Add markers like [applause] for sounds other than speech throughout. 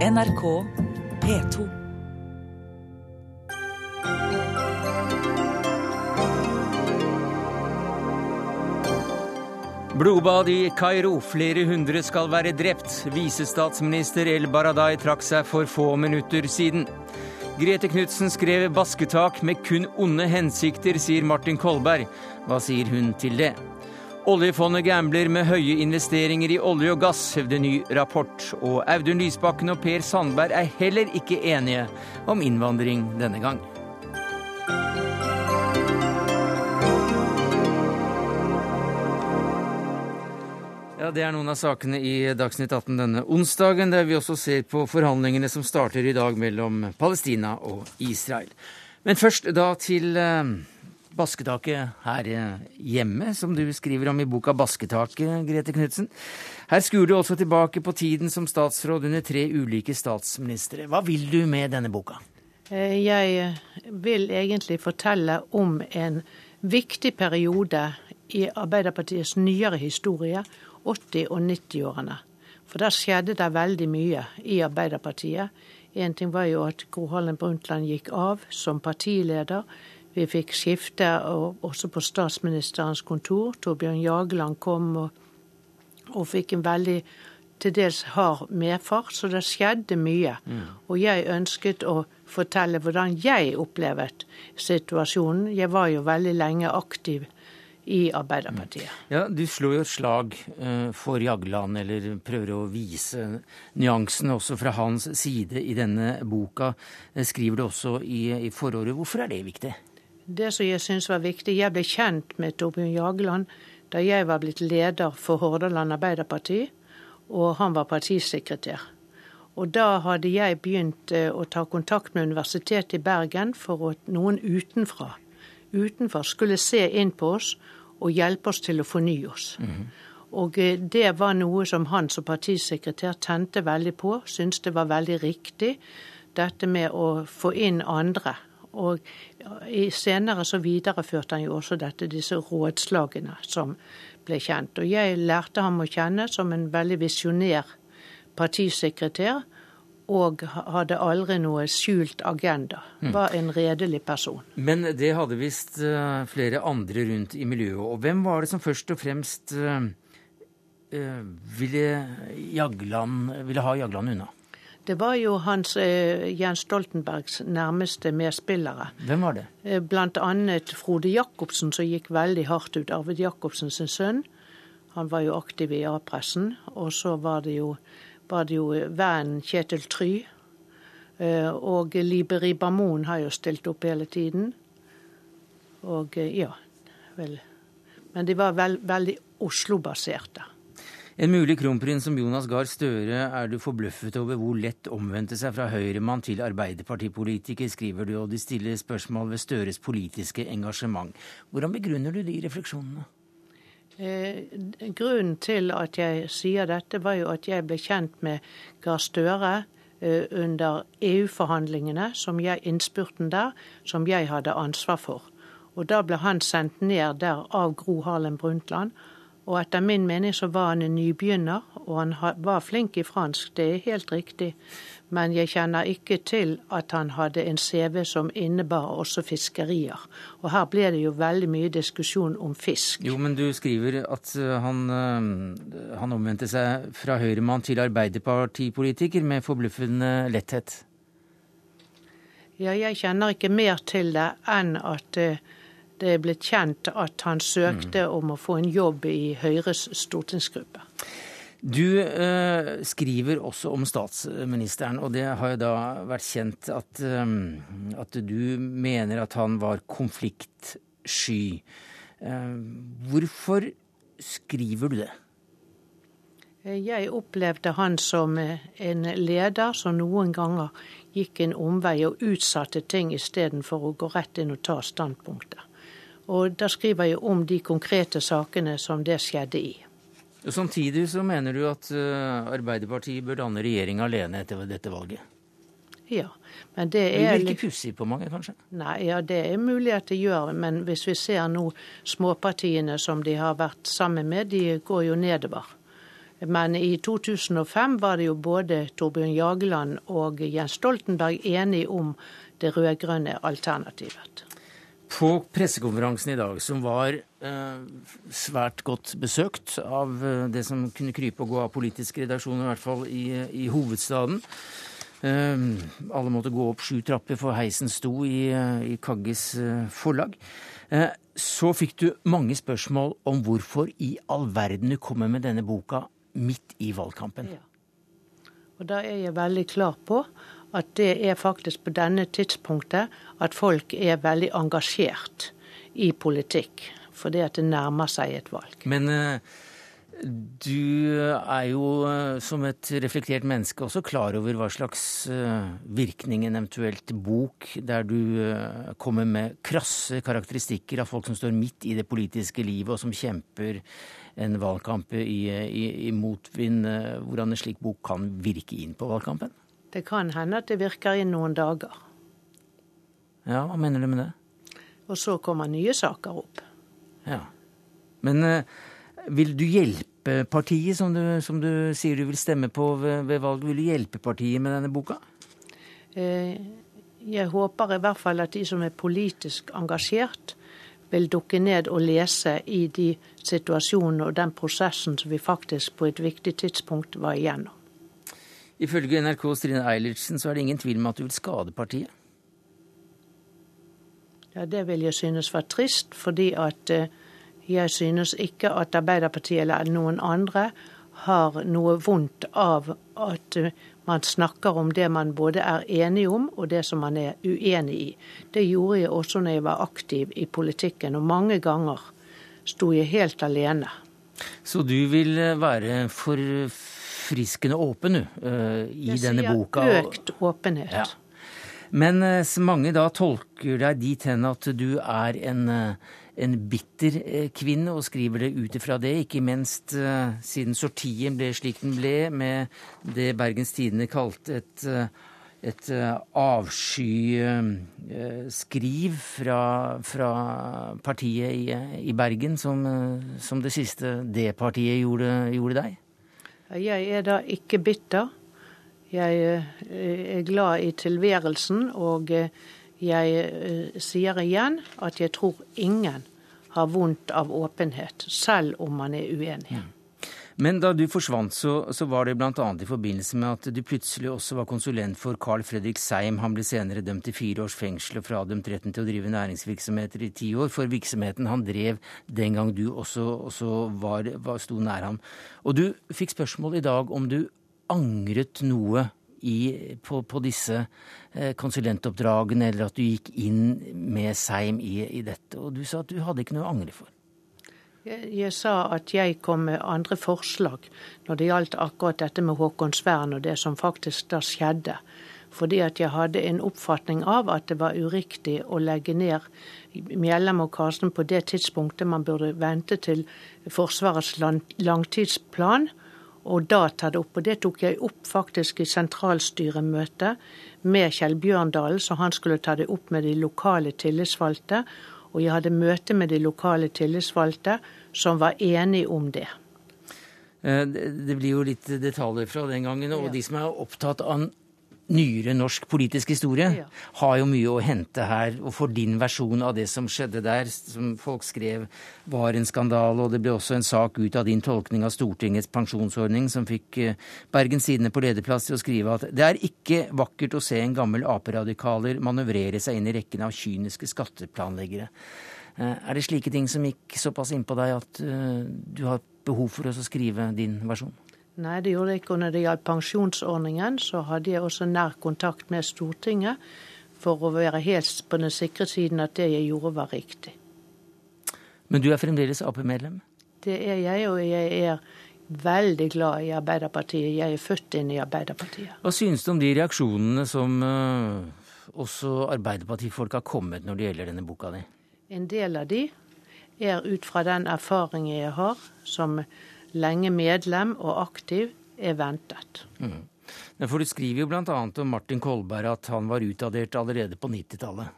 NRK P2. Blodbad i Kairo. Flere hundre skal være drept. Visestatsminister El Baradai trakk seg for få minutter siden. Grete Knutsen skrev 'Basketak med kun onde hensikter', sier Martin Kolberg. Hva sier hun til det? Oljefondet gambler med høye investeringer i olje og gass, hevder ny rapport. Og Audun Lysbakken og Per Sandberg er heller ikke enige om innvandring denne gang. Ja, Det er noen av sakene i Dagsnytt 18 denne onsdagen, der vi også ser på forhandlingene som starter i dag mellom Palestina og Israel. Men først da til eh, basketaket her hjemme, som du skriver om i boka 'Basketaket', Grete Knutsen. Her skuer du også tilbake på tiden som statsråd under tre ulike statsministre. Hva vil du med denne boka? Eh, jeg vil egentlig fortelle om en viktig periode i Arbeiderpartiets nyere historie, 80- og 90-årene. For der skjedde det veldig mye i Arbeiderpartiet. En ting var jo at Gro Harlem Brundtland gikk av som partileder. Vi fikk skifte også på statsministerens kontor. Torbjørn Jagland kom og, og fikk en veldig til dels hard medfart, så det skjedde mye. Mm. Og jeg ønsket å fortelle hvordan jeg opplevde situasjonen. Jeg var jo veldig lenge aktiv i Arbeiderpartiet. Ja, Du slår jo et slag uh, for Jagland, eller prøver å vise nyansene også fra hans side i denne boka. Skriver du også i, i forordet. Hvorfor er det viktig? Det som jeg syns var viktig Jeg ble kjent med Torbjørn Jagland da jeg var blitt leder for Hordaland Arbeiderparti, og han var partisekretær. Og da hadde jeg begynt uh, å ta kontakt med Universitetet i Bergen for at noen utenfra utenfor skulle se inn på oss og hjelpe oss til å fornye oss. Mm -hmm. Og det var noe som han som partisekretær tente veldig på, syntes det var veldig riktig, dette med å få inn andre. Og senere så videreførte han jo også dette, disse rådslagene som ble kjent. Og jeg lærte ham å kjenne som en veldig visjonær partisekretær og hadde aldri noe skjult agenda. Mm. Var en redelig person. Men det hadde visst uh, flere andre rundt i miljøet. Og hvem var det som først og fremst uh, uh, ville, Jagland, ville, ha Jagland unna? Det var jo hans Jens Stoltenbergs nærmeste medspillere. Hvem var det? Blant annet Frode Jacobsen, som gikk veldig hardt ut. Arvid Jacobsen sin sønn. Han var jo aktiv i A-pressen. Og så var det jo var det jo vennen Kjetil Try. Eh, og Liberi Bamon har jo stilt opp hele tiden. Og eh, ja, vel Men de var vel, veldig Oslo-baserte. En mulig kronprins som Jonas Gahr Støre er du forbløffet over hvor lett omvendte seg fra høyremann til arbeiderpartipolitiker, skriver du, og de stiller spørsmål ved Støres politiske engasjement. Hvordan begrunner du de refleksjonene? Eh, grunnen til at jeg sier dette, var jo at jeg ble kjent med Gahr Støre eh, under EU-forhandlingene, som jeg, innspurten der, som jeg hadde ansvar for. Og Da ble han sendt ned der av Gro Harlem Brundtland. Og etter min mening så var han en nybegynner, og han var flink i fransk, det er helt riktig men jeg kjenner ikke til at han hadde en CV som innebar også fiskerier. Og her ble det jo veldig mye diskusjon om fisk. Jo, men du skriver at eh, han, eh, han omvendte seg fra høyremann til arbeiderpartipolitiker med forbløffende letthet. Ja, jeg kjenner ikke mer til det enn at eh, det er blitt kjent at han søkte mm. om å få en jobb i Høyres stortingsgruppe. Du eh, skriver også om statsministeren, og det har jo da vært kjent at, eh, at du mener at han var konfliktsky. Eh, hvorfor skriver du det? Jeg opplevde han som en leder som noen ganger gikk en omvei og utsatte ting istedenfor å gå rett inn og ta standpunkter. Og da skriver jeg om de konkrete sakene som det skjedde i. Samtidig så mener du at uh, Arbeiderpartiet bør danne regjering alene etter dette valget? Ja, men det er Det virker pussig på mange, kanskje? Nei, ja, det er mulig at det gjør. Men hvis vi ser nå småpartiene som de har vært sammen med, de går jo nedover. Men i 2005 var det jo både Torbjørn Jageland og Jens Stoltenberg enige om det rød-grønne alternativet. På pressekonferansen i dag, som var eh, svært godt besøkt av eh, det som kunne krype og gå av politiske redaksjoner, i hvert fall i, i hovedstaden. Eh, alle måtte gå opp sju trapper, for heisen sto i, eh, i Kagges eh, forlag. Eh, så fikk du mange spørsmål om hvorfor i all verden du kommer med denne boka midt i valgkampen. Ja. Og Da er jeg veldig klar på at det er faktisk på denne tidspunktet at folk er veldig engasjert i politikk. Fordi at det nærmer seg et valg. Men uh, du er jo uh, som et reflektert menneske også klar over hva slags uh, virkning en eventuelt bok der du kommer med krasse karakteristikker av folk som står midt i det politiske livet og som kjemper en valgkamp i, i, i motvind, hvordan en slik bok kan virke inn på valgkampen? Det kan hende at det virker i noen dager. Ja, hva mener du med det? Og så kommer nye saker opp. Ja. Men uh, vil du hjelpe partiet, som du, som du, sier du vil stemme på ved, ved valget, vil du hjelpe partiet med denne boka? Uh, jeg håper i hvert fall at de som er politisk engasjert, vil dukke ned og lese i de situasjonene og den prosessen som vi faktisk på et viktig tidspunkt var igjennom. Ifølge NRKs Trine Eilertsen så er det ingen tvil om at du vil skade partiet. Ja, Det vil jeg synes var trist, fordi at eh, jeg synes ikke at Arbeiderpartiet eller noen andre har noe vondt av at eh, man snakker om det man både er enig om og det som man er uenig i. Det gjorde jeg også når jeg var aktiv i politikken, og mange ganger sto jeg helt alene. Så du vil eh, være for forfriskende åpen uh, i denne boka. Jeg sier økt åpenhet. Ja. Men uh, mange da tolker deg dit hen at du er en, uh, en bitter kvinne, og skriver det ut ifra det, ikke minst siden sortien ble slik den ble, med det Bergens Tidende kalte et et avskyskriv fra, fra partiet i, i Bergen, som, som, det siste det partiet gjorde, gjorde deg? Jeg er da ikke bitter. Jeg eh, er glad i tilværelsen, og eh, jeg eh, sier igjen at jeg tror ingen har vondt av åpenhet, selv om man er uenig. Mm. Men da du forsvant, så, så var det bl.a. i forbindelse med at du plutselig også var konsulent for Carl Fredrik Seim. Han ble senere dømt til fire års fengsel og fradømt retten til å drive næringsvirksomheter i ti år for virksomheten han drev den gang du også, også var, var, sto nær ham. Og du fikk spørsmål i dag om du angret noe i, på, på, disse eh, konsulentoppdragene, eller at du gikk inn med Seim i, i dette. Og du sa at du hadde ikke noe å angre for. Jeg sa at jeg kom med andre forslag når det gjaldt akkurat dette med Håkonsvern og det som faktisk da skjedde. Fordi at jeg hadde en oppfatning av at det var uriktig å legge ned Mjellem og Karsten på det tidspunktet man burde vente til Forsvarets langtidsplan, og da ta det opp. Og det tok jeg opp faktisk i sentralstyremøtet med Kjell Bjørndalen, så han skulle ta det opp med de lokale tillitsvalgte. Og jeg hadde møte med de lokale tillitsvalgte som var enige om det. Eh, det blir jo litt detaljer fra den gangen. Og de som er opptatt av nyere norsk politisk historie, ja. har jo mye å hente her. Og for din versjon av det som skjedde der, som folk skrev var en skandale, og det ble også en sak ut av din tolkning av Stortingets pensjonsordning, som fikk eh, Bergens Tidende på lederplass til å skrive at det er ikke vakkert å se en gammel Ap-radikaler manøvrere seg inn i rekken av kyniske skatteplanleggere. Eh, er det slike ting som gikk såpass innpå deg at eh, du har behov for å skrive din versjon? Nei, det gjorde jeg ikke. Og når det gjaldt pensjonsordningen, så hadde jeg også nær kontakt med Stortinget for å være helt på den sikre siden at det jeg gjorde, var riktig. Men du er fremdeles Ap-medlem? Det er jeg, og jeg er veldig glad i Arbeiderpartiet. Jeg er født inn i Arbeiderpartiet. Hva synes du om de reaksjonene som uh, også Arbeiderpartifolk har kommet når det gjelder denne boka di? En del av de er ut fra den erfaringen jeg har som lenge medlem og aktiv, er ventet. Mm. For Du skriver jo bl.a. om Martin Kolberg at han var utadert allerede på 90-tallet.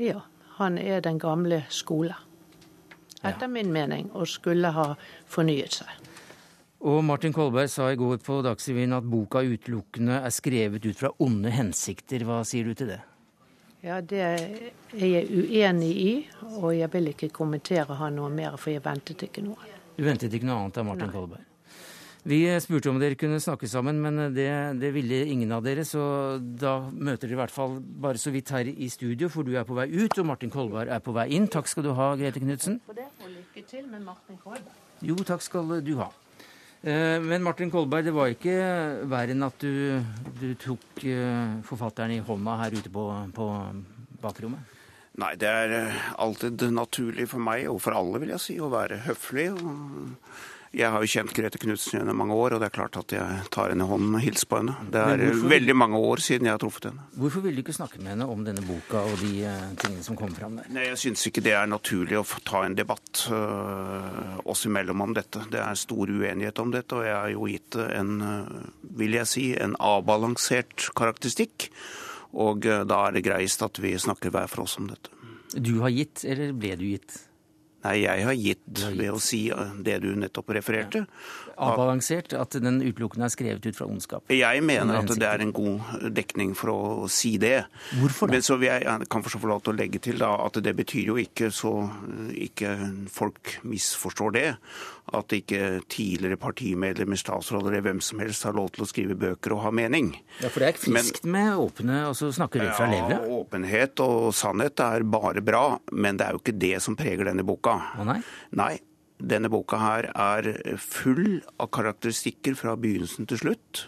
Ja, han er den gamle skole. etter min mening, og skulle ha fornyet seg. Og Martin Kolberg sa i går på Dagsrevyen at boka utelukkende er skrevet ut fra onde hensikter. Hva sier du til det? Ja, Det er jeg uenig i, og jeg vil ikke kommentere han noe mer, for jeg ventet ikke noe. Du ventet ikke noe annet av Martin. Kolberg? Vi spurte om dere kunne snakke sammen, men det, det, ville ingen av dere. Så da møter dere i hvert fall bare så vidt her i studio, for du er på vei ut, og Martin Kolberg er på vei inn. Takk skal du ha, Grete Knutsen. For det, og lykke til med Martin Kolberg. Jo, takk skal du ha. Eh, men Martin Kolberg, det var ikke verre enn at du, du tok eh, forfatteren i hånda her ute på, på bakrommet? Nei, det er eh, alltid naturlig for meg, og for alle, vil jeg si, å være høflig. og jeg har jo kjent Grete Knutsen gjennom mange år, og det er klart at jeg tar henne i hånden og hilser på henne. Det er veldig mange år siden jeg har truffet henne. Hvorfor vil du ikke snakke med henne om denne boka og de uh, tingene som kommer fram der? Nei, Jeg syns ikke det er naturlig å ta en debatt uh, oss imellom om dette. Det er stor uenighet om dette, og jeg har jo gitt en, uh, vil jeg si, en avbalansert karakteristikk. Og da er det greiest at vi snakker hver for oss om dette. Du har gitt, eller ble du gitt? Nei, jeg har gitt ved å si eh, det du nettopp refererte. Ja. Avbalansert? At den utelukkende er skrevet ut fra ondskap? Jeg mener at det er en god dekning for å si det. Hvorfor det? Men så jeg, jeg kan få lov til å legge til da, at det betyr jo ikke, så ikke folk misforstår det, at ikke tidligere partimedlemmer, statsråder eller hvem som helst har lov til å skrive bøker og ha mening. Ja, For det er friskt Men, med åpne, og så snakker rett fra ja? Åpenhet og sannhet er bare bra, men det er jo ikke det som preger denne boka. Å nei? Nei, denne boka her er full av karakteristikker fra begynnelsen til slutt.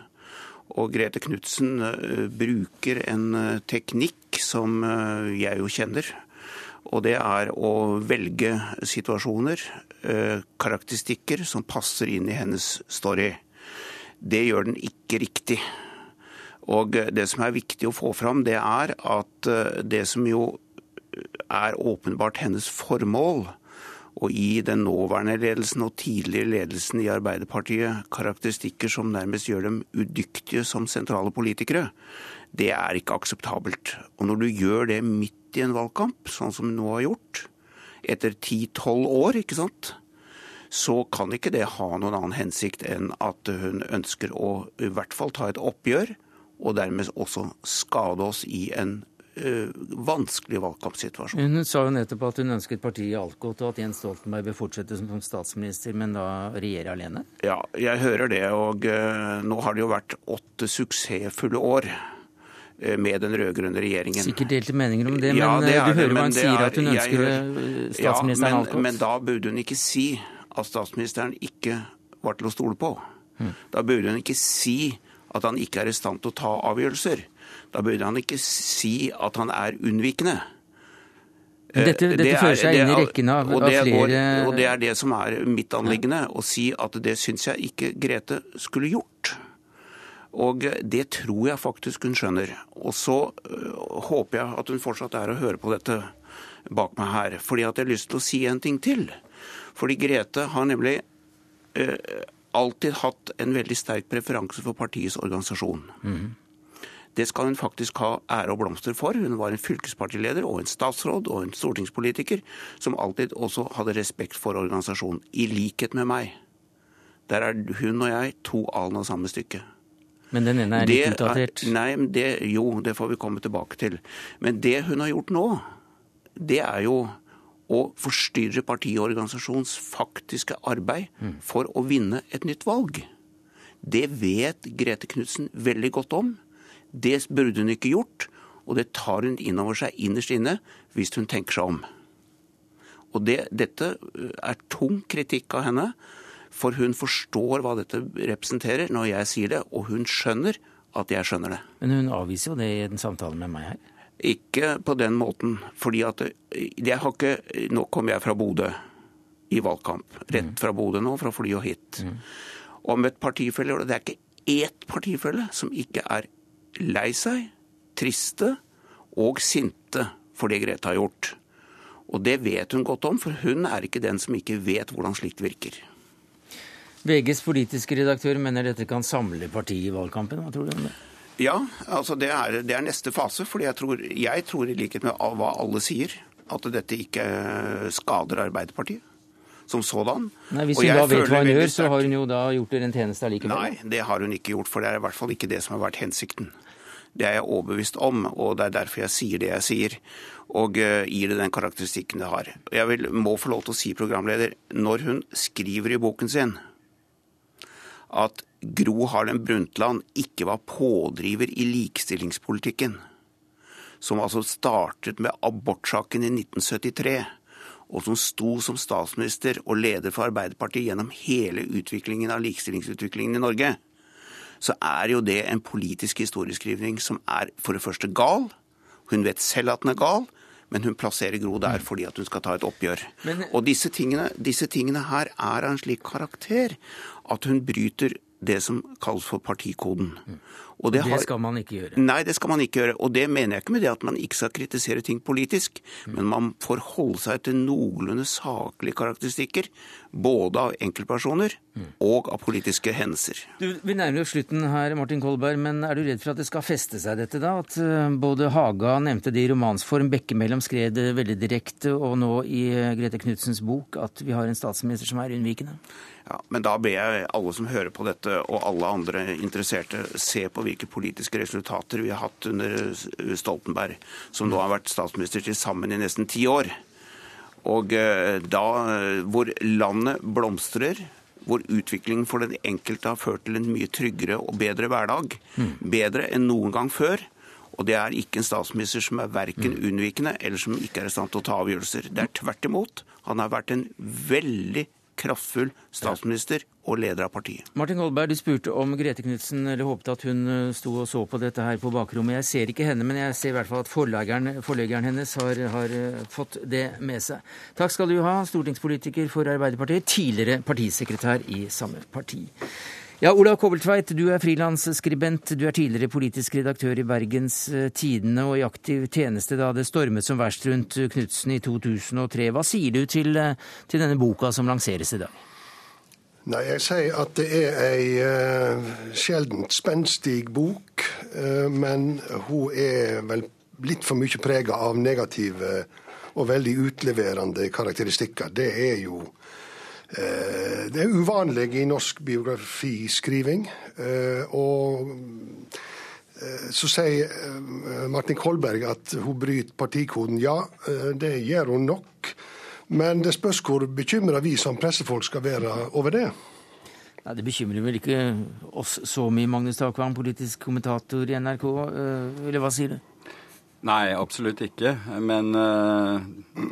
Og Grete Knutsen uh, bruker en uh, teknikk som uh, jeg jo kjenner. Og det er å velge situasjoner, karakteristikker, som passer inn i hennes story. Det gjør den ikke riktig. Og det som er viktig å få fram, det er at det som jo er åpenbart hennes formål, og gi den nåværende ledelsen og tidligere ledelsen i Arbeiderpartiet karakteristikker som nærmest gjør dem udyktige som sentrale politikere, det er ikke akseptabelt. Og når du gjør det midt i en valgkamp, sånn som du nå har gjort, etter ti-tolv år, ikke sant, så kan ikke det ha noen annen hensikt enn at hun ønsker å i hvert fall ta et oppgjør, og dermed også skade oss i en vanskelig valgkampsituasjon. Hun sa jo nettopp at hun ønsket partiet alkot, og at Jens Stoltenberg bør fortsette som statsminister, men da regjere alene? Ja, jeg hører det. Og uh, nå har det jo vært åtte suksessfulle år uh, med den rød-grønne regjeringen. Sikkert delte meninger om det, ja, men det du hører hva hun sier, er, at hun ønsker statsministeren ja, men? Men da burde hun ikke si at statsministeren ikke var til å stole på. Hmm. Da burde hun ikke si at han ikke er i stand til å ta avgjørelser. Da burde han ikke si at han er unnvikende. Dette, dette det fører seg inn i rekken av, av flere går, Og det er det som er mitt anliggende, å si at det syns jeg ikke Grete skulle gjort. Og det tror jeg faktisk hun skjønner. Og så øh, håper jeg at hun fortsatt er å høre på dette bak meg her. Fordi at jeg har lyst til å si en ting til. Fordi Grete har nemlig øh, alltid hatt en veldig sterk preferanse for partiets organisasjon. Mm. Det skal hun faktisk ha ære og blomster for. Hun var en fylkespartileder og en statsråd og en stortingspolitiker som alltid også hadde respekt for organisasjonen, i likhet med meg. Der er hun og jeg to alen av samme stykke. Men den ene er litt utdatert? Nei, det, jo, det får vi komme tilbake til. Men det hun har gjort nå, det er jo å forstyrre partiorganisasjonens faktiske arbeid mm. for å vinne et nytt valg. Det vet Grete Knutsen veldig godt om. Det burde hun ikke gjort, og det tar hun inn over seg innerst inne hvis hun tenker seg om. Og det, Dette er tung kritikk av henne, for hun forstår hva dette representerer når jeg sier det, og hun skjønner at jeg skjønner det. Men hun avviser jo det i den samtalen med meg her. Ikke på den måten. fordi at jeg har ikke, Nå kom jeg fra Bodø i valgkamp. Rett mm. fra Bodø nå, fra fly og hit. Mm. Om et partifelle det er ikke ett partifelle som ikke er lei seg, triste og sinte for det Grete har gjort. Og det vet hun godt om, for hun er ikke den som ikke vet hvordan slikt virker. VGs politiske redaktør mener dette kan samle partiet i valgkampen. Hva tror du om det? Ja, altså det er, det er neste fase. For jeg tror, jeg tror, i likhet med hva alle sier, at dette ikke skader Arbeiderpartiet. som sådan. Nei, Hvis hun da vet hva hun gjør, så har hun jo da gjort dere en tjeneste allikevel? Nei, det har hun ikke gjort, for det er i hvert fall ikke det som har vært hensikten. Det er jeg overbevist om, og det er derfor jeg sier det jeg sier. Og uh, gir det den karakteristikken det har. Jeg vil, må få lov til å si, programleder, når hun skriver i boken sin at Gro Harlem Brundtland ikke var pådriver i likestillingspolitikken, som altså startet med abortsaken i 1973 og som sto som statsminister og leder for Arbeiderpartiet gjennom hele utviklingen av likestillingsutviklingen i Norge, så er jo det en politisk historieskrivning som er for det første gal. Hun vet selv at den er gal, men hun plasserer Gro der fordi at hun skal ta et oppgjør. Men, og disse tingene, disse tingene her er av en slik karakter at hun bryter det som kalles for partikoden. Det, det, skal man ikke gjøre? Nei, det skal man ikke gjøre. Og det mener jeg ikke med det at man ikke skal kritisere ting politisk, mm. men man får holde seg til noenlunde saklige karakteristikker, både av enkeltpersoner mm. og av politiske hendelser. Vi nærmer oss slutten her, Martin Kolberg, men er du redd for at det skal feste seg dette, da? At uh, både Haga nevnte det i romansform, Bekkemellom skrev det veldig direkte, og nå i uh, Grete Knudsens bok at vi har en statsminister som er unnvikende? Ja, men da ber jeg alle som hører på dette, og alle andre interesserte, se på hvilke politiske resultater vi har hatt under Stoltenberg, som nå har vært statsminister til sammen i nesten ti år. Og eh, da hvor landet blomstrer, hvor utviklingen for den enkelte har ført til en mye tryggere og bedre hverdag, bedre enn noen gang før, og det er ikke en statsminister som er verken unnvikende eller som ikke er i stand til å ta avgjørelser. Det er tvert imot. Han har vært en veldig kraftfull statsminister og leder av partiet. Martin Kolberg, du spurte om Grete Knutsen eller håpet at hun eh, sto og så på dette her på bakrommet. Jeg ser ikke henne, men jeg ser i hvert fall at forleggeren hennes har, har, eh, fått det med seg. Takk skal du ha, stortingspolitiker for Arbeiderpartiet, tidligere partisekretær i samme parti. Ja, Olav Kobbeltveit, du er frilansskribent. Du er tidligere politisk redaktør i Bergens eh, Tidende og i aktiv tjeneste da det stormet som verst rundt Knutsen i 2003. Hva sier du til, eh, til, denne boka som lanseres i dag? Nei, Jeg sier at det er ei uh, sjeldent spenstig bok, uh, men hun er vel litt for mye prega av negative og veldig utleverende karakteristikker. Det er jo det er uvanlig i norsk biografiskriving. Eh, og eh, så sier Martin Kolberg at hun bryter partikoden. Ja, det gjør hun nok. Men det spørs hvor bekymra vi som pressefolk skal være over det. Nei, Det bekymrer vel ikke oss så mye, Magnus Takvang, politisk kommentator i NRK. Eller hva sier du? Nei, absolutt ikke. Men uh,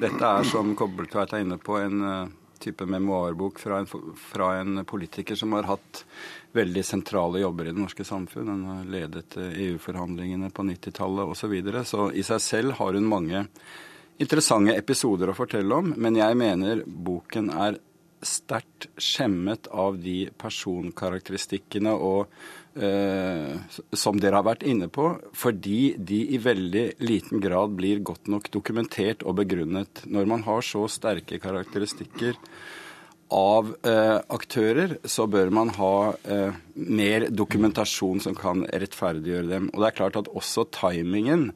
dette er, som Kobbeltveit er inne på, en uh, type memoarbok fra en, fra en, politiker som har hatt veldig sentrale jobber i det norske samfunn. Hun har ledet EU-forhandlingene på 90-tallet osv. Så, videre. så i seg selv har hun mange interessante episoder å fortelle om. Men jeg mener boken er sterkt skjemmet av de personkarakteristikkene og Eh, som dere har vært inne på, fordi de i veldig liten grad blir godt nok dokumentert og begrunnet. Når man har så sterke karakteristikker av eh, aktører, så bør man ha eh, mer dokumentasjon som kan rettferdiggjøre dem. Og det er klart at også timingen,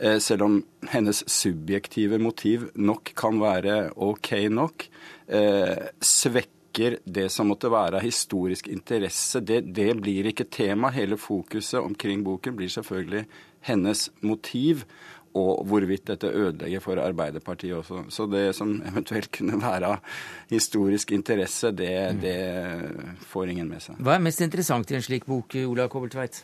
eh, selv om hennes subjektive motiv nok kan være OK nok, eh, svekker vekker det som måtte være av historisk interesse. Det, det blir ikke tema. Hele fokuset omkring boken blir selvfølgelig hennes motiv og hvorvidt dette ødelegger for Arbeiderpartiet også. Så det som eventuelt kunne være av historisk interesse, det, det får ingen med seg. Hva er mest interessant i en slik bok, Ola Kobbeltveit?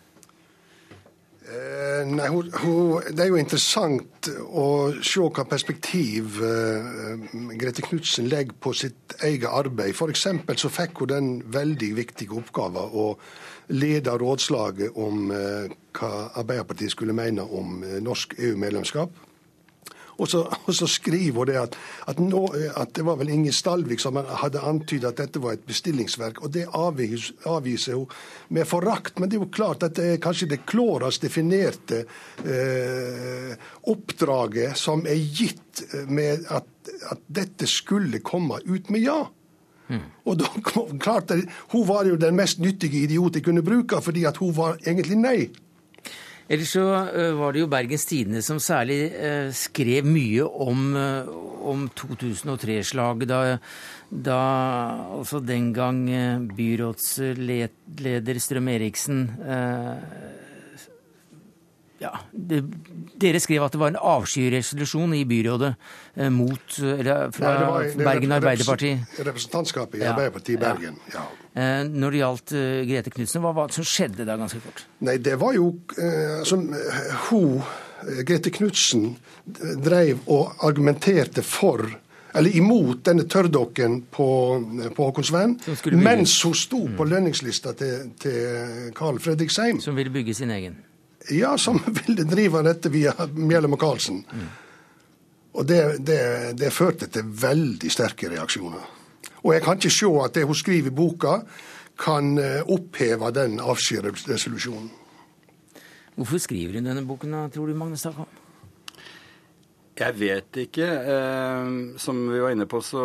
Eh, nei, hun, hun, Det er jo interessant å se hva perspektiv uh, Grete Knutsen legger på sitt eget arbeid. F.eks. så fikk hun den veldig viktige oppgaven å lede rådslaget om uh, hva Arbeiderpartiet skulle mene om norsk EU-medlemskap. Og så, og så, skriver hun det at, at, nå, at, det var vel Inge Stalvik som hadde antydet at dette var et bestillingsverk. Og det avviser, avviser hun med forakt. Men det er jo klart at det er kanskje det klårest definerte eh, oppdraget som er gitt med at, at, dette skulle komme ut med ja. Mm. Og da, klart, Hun var jo den mest nyttige idiot jeg kunne bruke, fordi at hun var egentlig nei. Ellers så uh, var det jo Bergens Tidende som særlig uh, skrev mye om, uh, om 2003-slaget, da, da altså den gang byrådsleder Strøm Eriksen ja, det, Dere skrev at det var en avskyresolusjon i byrådet eh, mot, eller fra Nei, var, Bergen Arbeiderparti. Representantskapet i. Arbeiderpartiet i Bergen, ja. ja. Eh, når det gjaldt uh, Grete Knutsen, hva var det som skjedde da ganske fort? Nei, det var jo uh, som hun, Grete Knutsen, drev og argumenterte for eller imot denne tørrdokken på, på Håkonsvern, mens hun sto på mm. lønningslista til, til Carl Fredriksheim. Som ville bygge sin egen? Ja, som [laughs] ville drive dette via Mjellem og Karlsen. Mm. Og det, det, det, førte til veldig sterke reaksjoner. Og jeg kan ikke se at det hun skriver i boka, kan eh, oppheve den avskyresolusjonen. Hvorfor skriver hun denne boken, tror du, Magne Stakholm? Jeg vet ikke. Eh, som vi var inne på, så,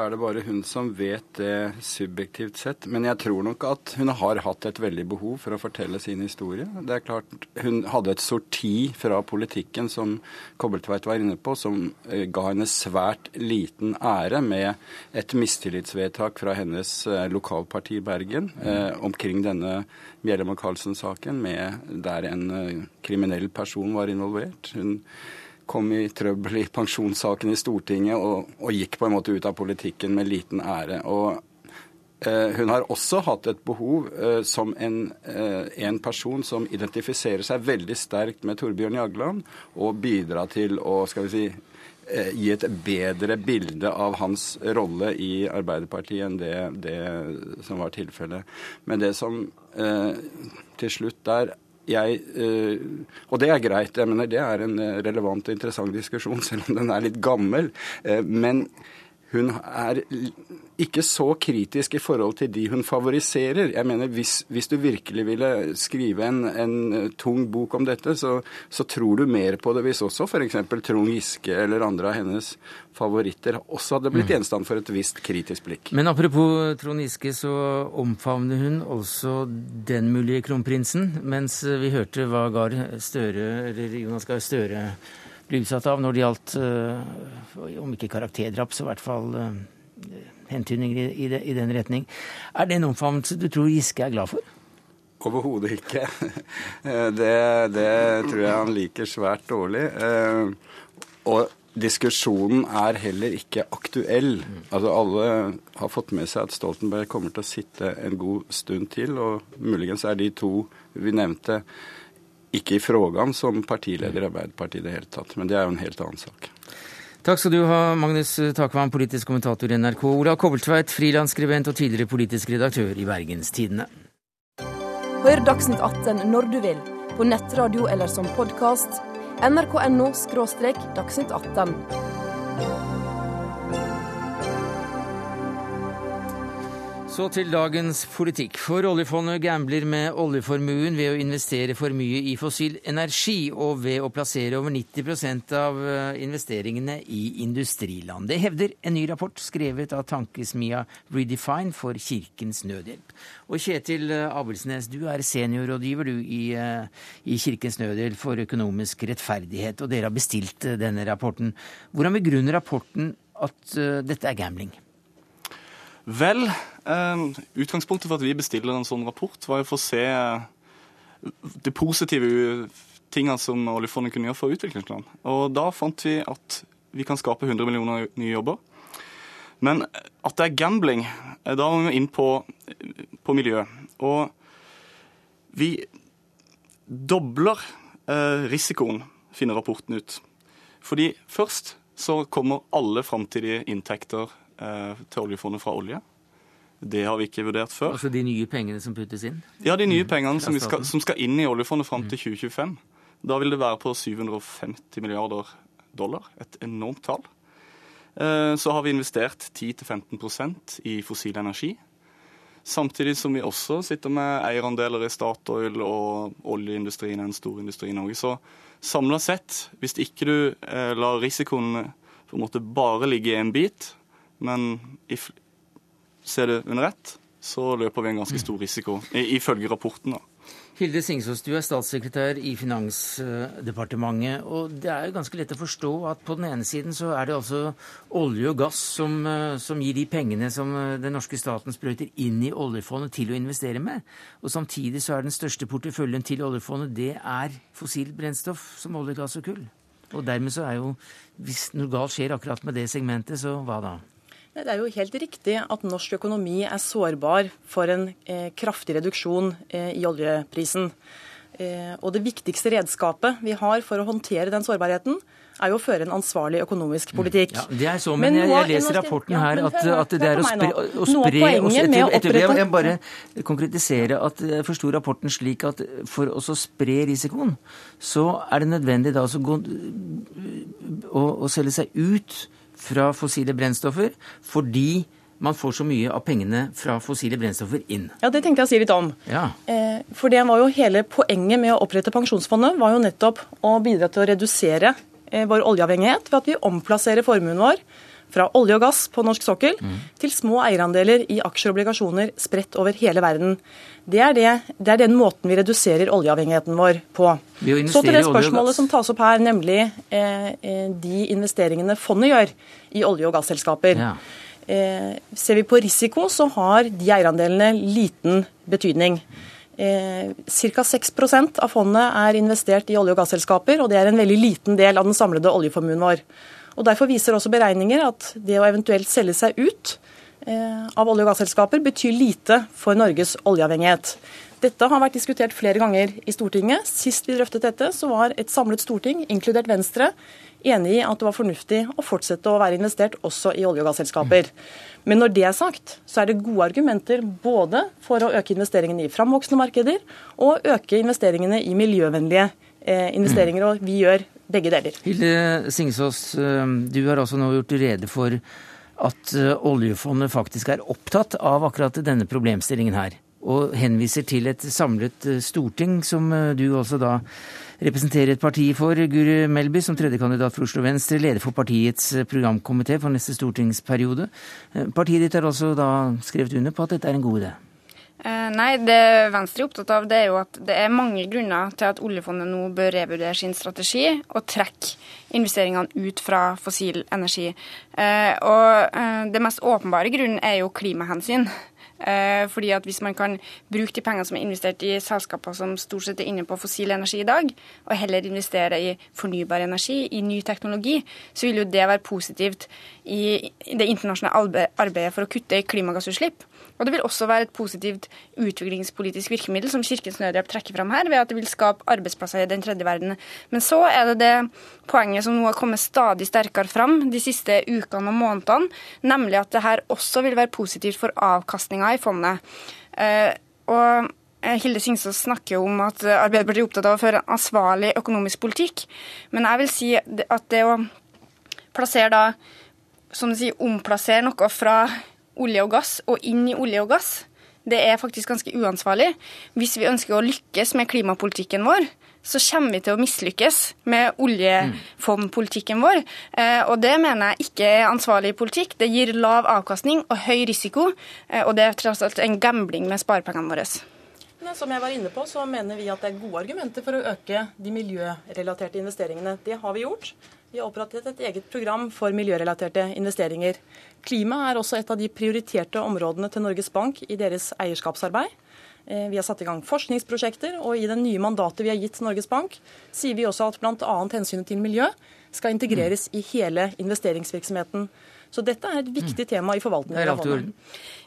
er det bare hun som vet det subjektivt sett. Men jeg tror nok at hun har hatt et veldig behov for å fortelle sin historie. Det er klart, Hun hadde et sorti fra politikken, som Kobbeltveit var inne på, som eh, ga henne svært liten ære med et mistillitsvedtak fra hennes eh, lokalparti i Bergen mm. omkring denne Bjellem og Karlsen-saken, der en kriminell person var involvert. Hun kom i trøbbel i pensjonssaken i Stortinget og, og, gikk på en måte ut av politikken med liten ære. Og eh, hun har også hatt et behov eh, som en, eh, en, person som identifiserer seg veldig sterkt med Torbjørn Jagland, og bidra til å skal vi si, gi et bedre bilde av hans rolle i Arbeiderpartiet enn det, det som var tilfellet. Men det som til slutt der jeg, øh, og det er greit. jeg mener Det er en eh, relevant og interessant diskusjon, [laughs] selv om den er litt gammel. Eh, men hun er ikke så kritisk i forhold til de hun favoriserer. Jeg mener, Hvis, hvis du virkelig ville skrive en, en tung bok om dette, så, så, tror du mer på det hvis også f.eks. Trond Giske eller andre av hennes favoritter også hadde blitt mm. gjenstand for et visst kritisk blikk. Men apropos Trond Giske, så omfavner hun også den mulige kronprinsen, mens vi hørte hva Gahr Støre, eller Jonas Gahr Støre ble utsatt av når det gjaldt, uh, om ikke karakterdrap, så i hvert fall uh, hentydninger i, i, i, den retning. Er det en omfavnelse du tror Giske er glad for? Overhodet ikke. Det, det, tror jeg han liker svært dårlig. Uh, og diskusjonen er heller ikke aktuell. Altså Alle har fått med seg at Stoltenberg kommer til å sitte en god stund til, og muligens er de to vi nevnte ikke i frågan som partileder i Arbeiderpartiet i det hele tatt. Men det er jo en helt annen sak. Takk skal du ha, Magnus Takvam, politisk kommentator i NRK. Ola Kobbeltveit, frilansskribent og tidligere politisk redaktør i Bergenstidene. Hør Dagsnytt 18 når du vil, på nettradio eller som podkast. nrk.no – dagsnytt 18. Så til dagens politikk. For oljefondet gambler med oljeformuen ved å investere for mye i fossil energi, og ved å plassere over 90 av eh, investeringene i industriland. Det hevder en ny rapport skrevet av tankesmia Redefine for Kirkens Nødhjelp. Og Kjetil eh, Abelsnes, du er seniorrådgiver i, eh, i Kirkens Nødhjelp for økonomisk rettferdighet, og dere har bestilt denne rapporten. Hvordan begrunner rapporten at dette er gambling? Vel, eh, utgangspunktet for at vi bestiller en sånn rapport, var jo for å se eh, de positive tingene som oljefondet kunne gjøre for utviklingsland. Og da fant vi at vi kan skape 100 millioner nye jobber. Men at det er gambling, eh, da må vi inn på, på miljø. Og vi dobler risikoen, finner rapporten ut. Fordi først så kommer alle framtidige inntekter til oljefondet fra olje. Det har vi ikke vurdert før. Altså de nye pengene som puttes inn? Ja, de nye mm. pengene som skal, som, skal, inn i oljefondet fram til 2025. Mm. Da vil det være på 750 milliarder dollar. Et enormt tall. Eh, så har vi investert 10-15% i fossil energi. Samtidig som vi også sitter med eierandeler i Statoil og oljeindustrien er en stor industri i Norge. Så samla sett, hvis ikke du eh, lar risikoen på en måte bare ligge i en bit, men ser det under ett, så løper vi en ganske stor risiko, ifølge rapporten. da. Hilde Singsås, du er statssekretær i Finansdepartementet. og Det er jo ganske lett å forstå at på den ene siden så er det altså olje og gass som, eh, som gir de pengene som eh, den norske staten sprøyter inn i oljefondet til å investere med. Og Samtidig så er den største porteføljen til oljefondet det er fossilt brennstoff som olje, gass og kull. Og dermed så er jo, hvis noe galt skjer akkurat med det segmentet, så hva da? Det er jo helt riktig at norsk økonomi er sårbar for en eh, kraftig reduksjon eh, i oljeprisen. Eh, og Det viktigste redskapet vi har for å håndtere den sårbarheten, er jo å føre en ansvarlig økonomisk mm. politikk. Ja, det er så, men, men jeg, jeg, leser rapporten her at, at det er å spre, å spre oss etter, etter, Jeg må bare konkretisere at jeg forsto rapporten slik at for å spre risikoen, så er det nødvendig da å, gå, å, å selge seg ut fra fossile brennstoffer fordi man får så mye av pengene fra fossile brennstoffer inn. Ja, Det tenkte jeg å si litt om. Ja. Eh, for det var jo Hele poenget med å opprette Pensjonsfondet var jo nettopp å bidra til å redusere eh, vår oljeavhengighet ved at vi omplasserer formuen vår fra olje og gass på norsk sokkel mm. til små eierandeler i aksjer og obligasjoner spredt over hele verden. Det er, det, det er, den måten vi reduserer oljeavhengigheten vår på. Så til det spørsmålet som tas opp her, nemlig eh, eh, de investeringene fondet gjør i olje- og gasselskaper. Ja. Eh, ser vi på risiko, så har de eierandelene liten betydning. Eh, Ca. 6 av fondet er investert i olje- og gasselskaper, og det er en veldig liten del av den samlede oljeformuen vår. Og Derfor viser også beregninger at det å eventuelt selge seg ut eh, av olje- og gasselskaper betyr lite for Norges oljeavhengighet. Dette har vært diskutert flere ganger i Stortinget. Sist vi drøftet dette, så var et samlet storting, inkludert Venstre, enig i at det var fornuftig å fortsette å være investert også i olje- og gasselskaper. Men når det er sagt, så er det gode argumenter både for å øke investeringene i framvoksende markeder og øke investeringene i miljøvennlige eh, investeringer. Og vi gjør begge deler. Hilde Singsås, eh, du har også nå gjort rede for at eh, oljefondet faktisk er opptatt av akkurat denne problemstillingen her. Og henviser til et samlet eh, storting, som du også da representerer et parti for. Guri Melby, som tredjekandidat for Oslo Venstre, leder for partiets programkomité for neste stortingsperiode. Partiet ditt har også da skrevet under på at dette er en god idé? Eh, nei, det Venstre er opptatt av, det er jo at det er mange grunner til at oljefondet nå bør revurdere sin strategi og trekke investeringene ut fra fossil energi. Eh, og eh, det mest åpenbare grunnen er jo klimahensyn. Fordi at Hvis man kan bruke de pengene som er investert i selskaper som stort sett er inne på fossil energi i dag, og heller investere i fornybar energi, i ny teknologi, så vil jo det være positivt i det internasjonale arbeidet for å kutte klimagassutslipp. Og det vil også være et positivt utviklingspolitisk virkemiddel, som Kirkens Nødhjelp trekker fram her, ved at det vil skape arbeidsplasser i den tredje verden. Men så er det det poenget som nå har kommet stadig sterkere fram de siste ukene og månedene, nemlig at det her også vil være positivt for avkastninga i fondet. Eh, og eh, Hilde Singsås snakker om at Arbeiderpartiet er opptatt av å føre en ansvarlig økonomisk politikk. Men jeg vil si at det å plassere da, som du sier, omplassere noe fra olje og gass og inn i olje og gass, det er faktisk ganske uansvarlig. Hvis vi ønsker å lykkes med klimapolitikken vår, så kommer vi til å mislykkes med oljefondpolitikken vår. Eh, og det mener jeg ikke er ansvarlig politikk. Det gir lav avkastning og høy risiko, eh, og det er tross alt en gambling med sparepengene våre. Som jeg var inne på, så mener vi at det er gode argumenter for å øke de miljørelaterte investeringene. Det har vi gjort. Vi har opprettet et eget program for miljørelaterte investeringer. Klima er også et av de prioriterte områdene til Norges Bank i deres eierskapsarbeid. Eh, vi har satt i gang forskningsprosjekter, og i det nye mandatet vi har gitt Norges Bank, sier vi også at bl.a. hensynet til miljø skal integreres i hele investeringsvirksomheten. Så dette er et viktig mm. tema i forvaltningen av fondet.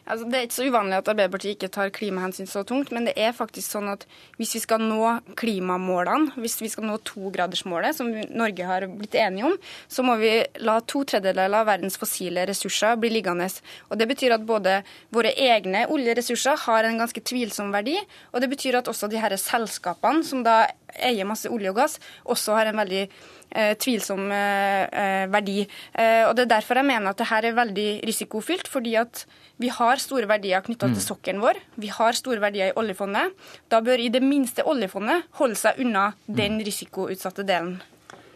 Altså, det er ikke så uvanlig at Arbeiderpartiet ikke tar klimahensyn så tungt, men det er faktisk sånn at hvis vi skal nå klimamålene, hvis vi skal nå togradersmålet, som Norge har blitt enige om, så må vi la to tredjedeler av verdens fossile ressurser bli liggende. Og Det betyr at både våre egne oljeressurser har en ganske tvilsom verdi, og det betyr at også de her selskapene som da eier masse olje og gass, også har en veldig tvilsom eh, eh, verdi. Eh, og Det er derfor jeg mener at dette er veldig risikofylt. fordi at vi har store verdier knytta mm. til sokkelen vår. Vi har store verdier i oljefondet. Da bør i det minste oljefondet holde seg unna den risikoutsatte delen.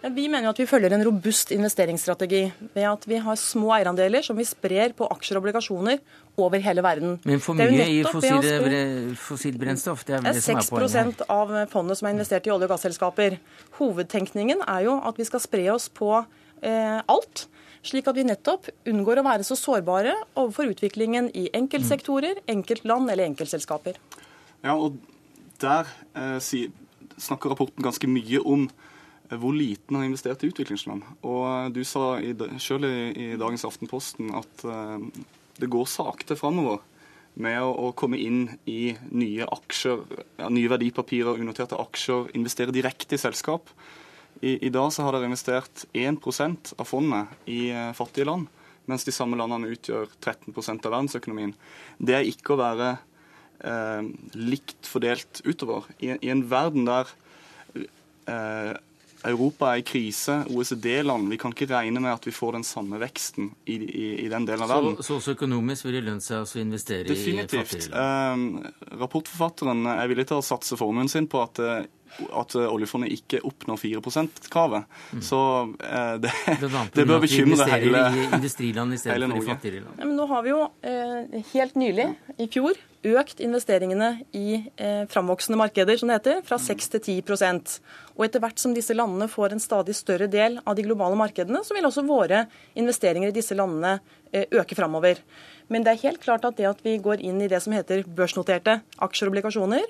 Vi mener at vi følger en robust investeringsstrategi ved at vi har små eierandeler som vi sprer på aksjer og obligasjoner over hele verden. Men for mye i fossilt fossil brennstoff? Det er vel det som er poenget. 6 av fondet som er investert i olje- og gasselskaper. Hovedtenkningen er jo at vi skal spre oss på eh, alt slik at vi nettopp unngår å være så sårbare overfor utviklingen i enkeltsektorer, enkeltland eller enkeltselskaper. Ja, og Der eh, snakker rapporten ganske mye om hvor liten har investert i utviklingsland. Og Du sa i, selv i, i, dagens Aftenposten at eh, det går sakte framover med å, å, komme inn i nye aksjer, nye verdipapirer, unoterte aksjer, investere direkte i selskap. I, I, dag så har dere investert 1% av fondet i eh, fattige land, mens de samme landene utgjør 13% av verdensøkonomien. Det er ikke å være eh, likt fordelt utover. I, I, en verden der eh, Europa er i krise, OECD-land. Vi kan ikke regne med at vi får den samme veksten i, i, i den delen av verden. Så, så også økonomisk vil det lønne seg å investere Definitivt. i fattige land? Eh, rapportforfatteren er villig til å satse formuen sin på at eh, at eh, oljefondet ikke oppnår 4 %-kravet. Mm. Så eh, det, det, [laughs] bør bekymre hele, i hele Norge. For land. Ja, men nå har vi jo eh, helt nylig, i fjor, økt investeringene i eh, framvoksende markeder, som det heter, fra 6 til 10 Og etter hvert som disse landene får en stadig større del av de globale markedene, så vil også våre investeringer i disse landene eh, øke framover. Men det er helt klart at det at vi går inn i det som heter børsnoterte aksjer og obligasjoner,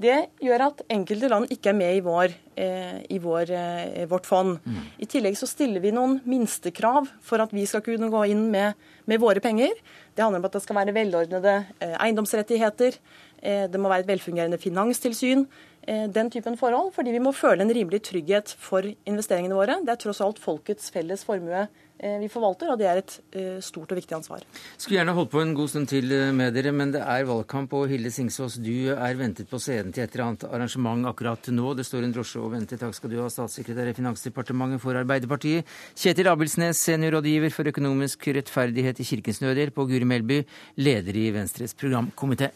det gjør at enkelte land ikke er med i, vår, eh, i vår, eh, vårt fond. Mm. I tillegg så stiller vi noen minstekrav for at vi skal kunne gå inn med, med våre penger. Det handler om at det skal være velordnede eh, eiendomsrettigheter. Eh, det må være et velfungerende finanstilsyn. Eh, den typen forhold, fordi vi må føle en rimelig trygghet for investeringene våre. Det er tross alt folkets felles formue Eh, vi forvalter, og det er et stort og viktig ansvar. Skulle gjerne holdt på en god stund til med dere, men det er valgkamp, og Hilde Singsås, du er ventet på scenen til et eller annet arrangement akkurat nå. Det står en drosje og venter. Takk skal du ha, statssekretær i Finansdepartementet for Arbeiderpartiet. Kjetil Abelsnes, seniorrådgiver for økonomisk rettferdighet i Kirkens Nødhjelp, og Guri Melby, leder i Venstres programkomité.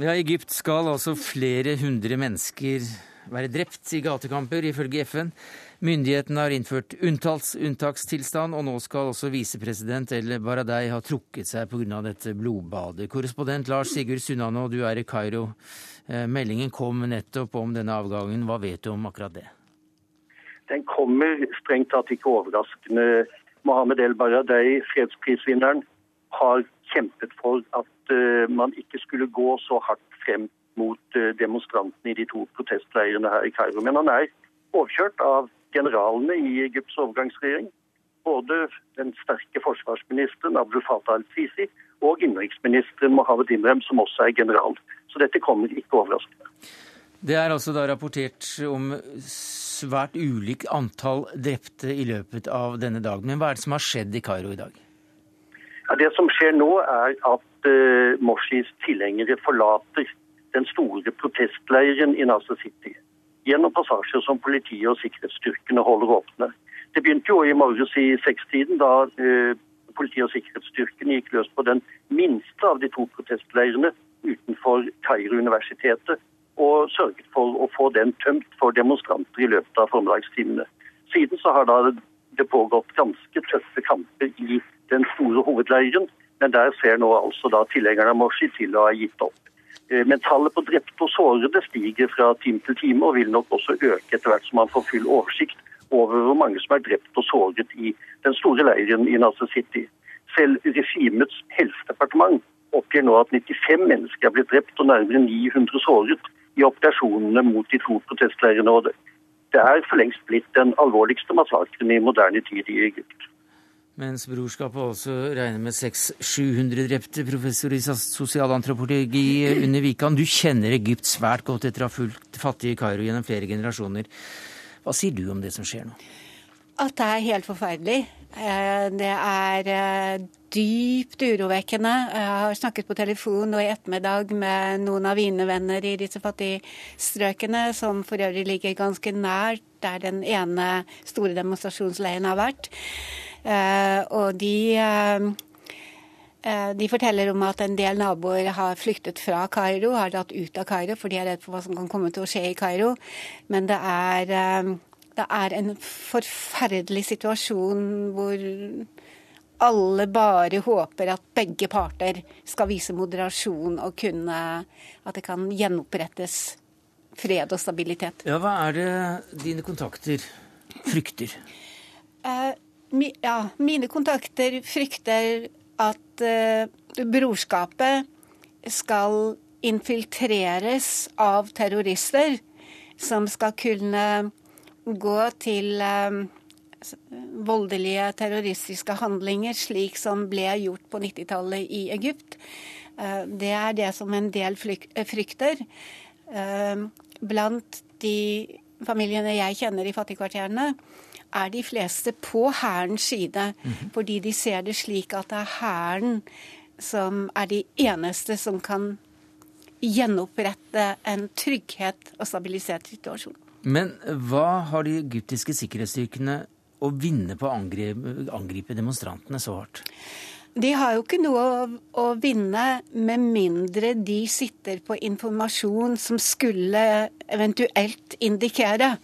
Ja, I Egypt skal altså flere hundre mennesker være drept i gatekamper, ifølge FN. Myndighetene har innført unntals, unntakstilstand, og nå skal også visepresident El Baradei ha trukket seg pga. dette blodbadet. Korrespondent Lars Sigurd Sunano, du er i Kairo. Eh, meldingen kom nettopp om denne avgangen. Hva vet du om akkurat det? Den kommer strengt tatt ikke overraskende. Mohammed El Baradei, fredsprisvinneren, har kjempet for at man ikke skulle gå så hardt frem mot uh, demonstrantene i de to protestleirene her i Kairo. Men han er overkjørt av generalene i Egypts overgangsregjering. Både den sterke forsvarsministeren Abdul Fatah al-Sisi og innenriksministeren Mohammed Imrem, som også er general. Så dette kommer ikke overraskende. Det er altså da rapportert om svært ulikt antall drepte i løpet av denne dagen. Men hva er det som har skjedd i Kairo i dag? Det som skjer nå, er at uh, Morsis tilhengere forlater den store protestleiren i Nasa City gjennom passasjer som politiet og sikkerhetsstyrkene holder åpne. Det begynte jo i morges i sekstiden, da uh, politiet og sikkerhetsstyrkene gikk løs på den minste av de to protestleirene utenfor Kairo-universitetet og sørget for å få den tømt for demonstranter i løpet av formiddagstimene. Siden så har da det pågått ganske tøffe kamper i den store hovedleiren, men der ser nå altså da tilhengerne av Morsi til å ha gitt opp. Eh, men tallet på drepte og sårede stiger fra time til time, og vil nok også øke etter hvert som man får full oversikt over hvor mange som er drept og såret i den store leiren i Nasser City. Selv regimets helsedepartement oppgir nå at 95 mennesker er blitt drept og nærmere 900 såret i operasjonene mot de to protestleirene. Det er for lengst blitt den alvorligste massakren i moderne tid i Egypt. Mens brorskapet også regner med 600-700 drepte. Professor i sosialantropologi under Wikan, du kjenner Egypt svært godt etter å ha fulgt fattige Kairo gjennom flere generasjoner. Hva sier du om det som skjer nå? at det er helt forferdelig. Det er dypt urovekkende. Jeg har snakket på telefon nå i ettermiddag med noen av mine venner i disse fattige strøkene, som for øvrig ligger ganske nært der den ene store demonstrasjonsleiren har vært. Og de Eh, de forteller om at en del naboer har flyktet fra Kairo, har dratt ut av Kairo, for de er redd for hva som kan komme til å skje i Kairo. Men det er, eh, det er en forferdelig situasjon hvor alle bare håper at begge parter skal vise moderasjon og kunne At det kan gjenopprettes fred og stabilitet. Ja, Hva er det dine kontakter frykter? Ja, mine kontakter frykter at uh, brorskapet skal infiltreres av terrorister som skal kunne gå til uh, voldelige terroristiske handlinger, slik som ble gjort på 90-tallet i Egypt. Uh, det er det som en del frykter. Blant de familiene jeg kjenner i fattigkvarterene, er de fleste på hærens side. Mm -hmm. Fordi de ser det slik at det er hæren som er de eneste som kan gjenopprette en trygghet og stabilisert situasjon. Men hva har de egyptiske sikkerhetsstyrkene å vinne på å angripe, angripe demonstrantene så hardt? De har jo ikke noe å, å, vinne med mindre de sitter på informasjon som skulle eventuelt indikere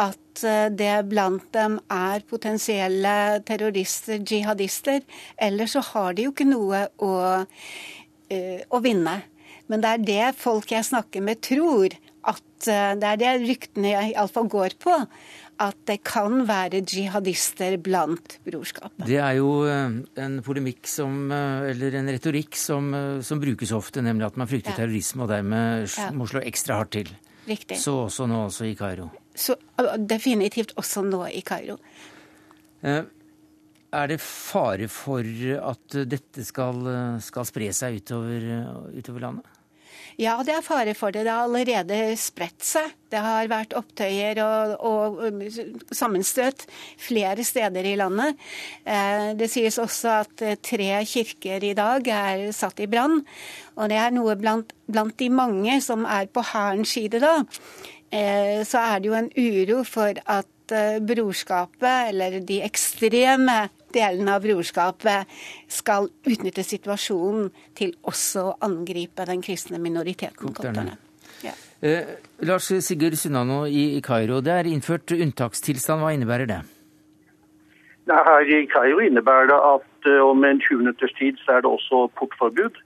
at eh, det blant dem er potensielle terrorister, jihadister. Ellers så har de jo ikke noe å, uh, å vinne. Men det er det folk jeg snakker med, tror. At uh, det er det ryktene iallfall går på. At det kan være jihadister blant brorskapet. Det er jo en polemikk som, eller en retorikk som, som brukes ofte, nemlig at man frykter ja. terrorisme og dermed må slå ekstra hardt til. Riktig. Så også nå også i Kairo så definitivt også nå i Kairo. Eh, er det fare for at dette skal, skal spre seg utover, utover, landet? Ja, det er fare for det. Det har allerede spredt seg. Det har vært opptøyer og, og sammenstøt flere steder i landet. Eh, det sies også at tre kirker i dag er satt i brann. Og det er noe blant, blant de mange som er på hærens side da. Eh, så er det jo en uro for at eh, brorskapet, eller de ekstreme delene av brorskapet, skal utnytte situasjonen til også å angripe den kristne minoriteten. Ja. Eh, Lars Sigurd Sunnano i Kairo, det er innført unntakstilstand. Hva innebærer det? Her i Kairo innebærer det at om en 20 minutters tid så er det også portforbud.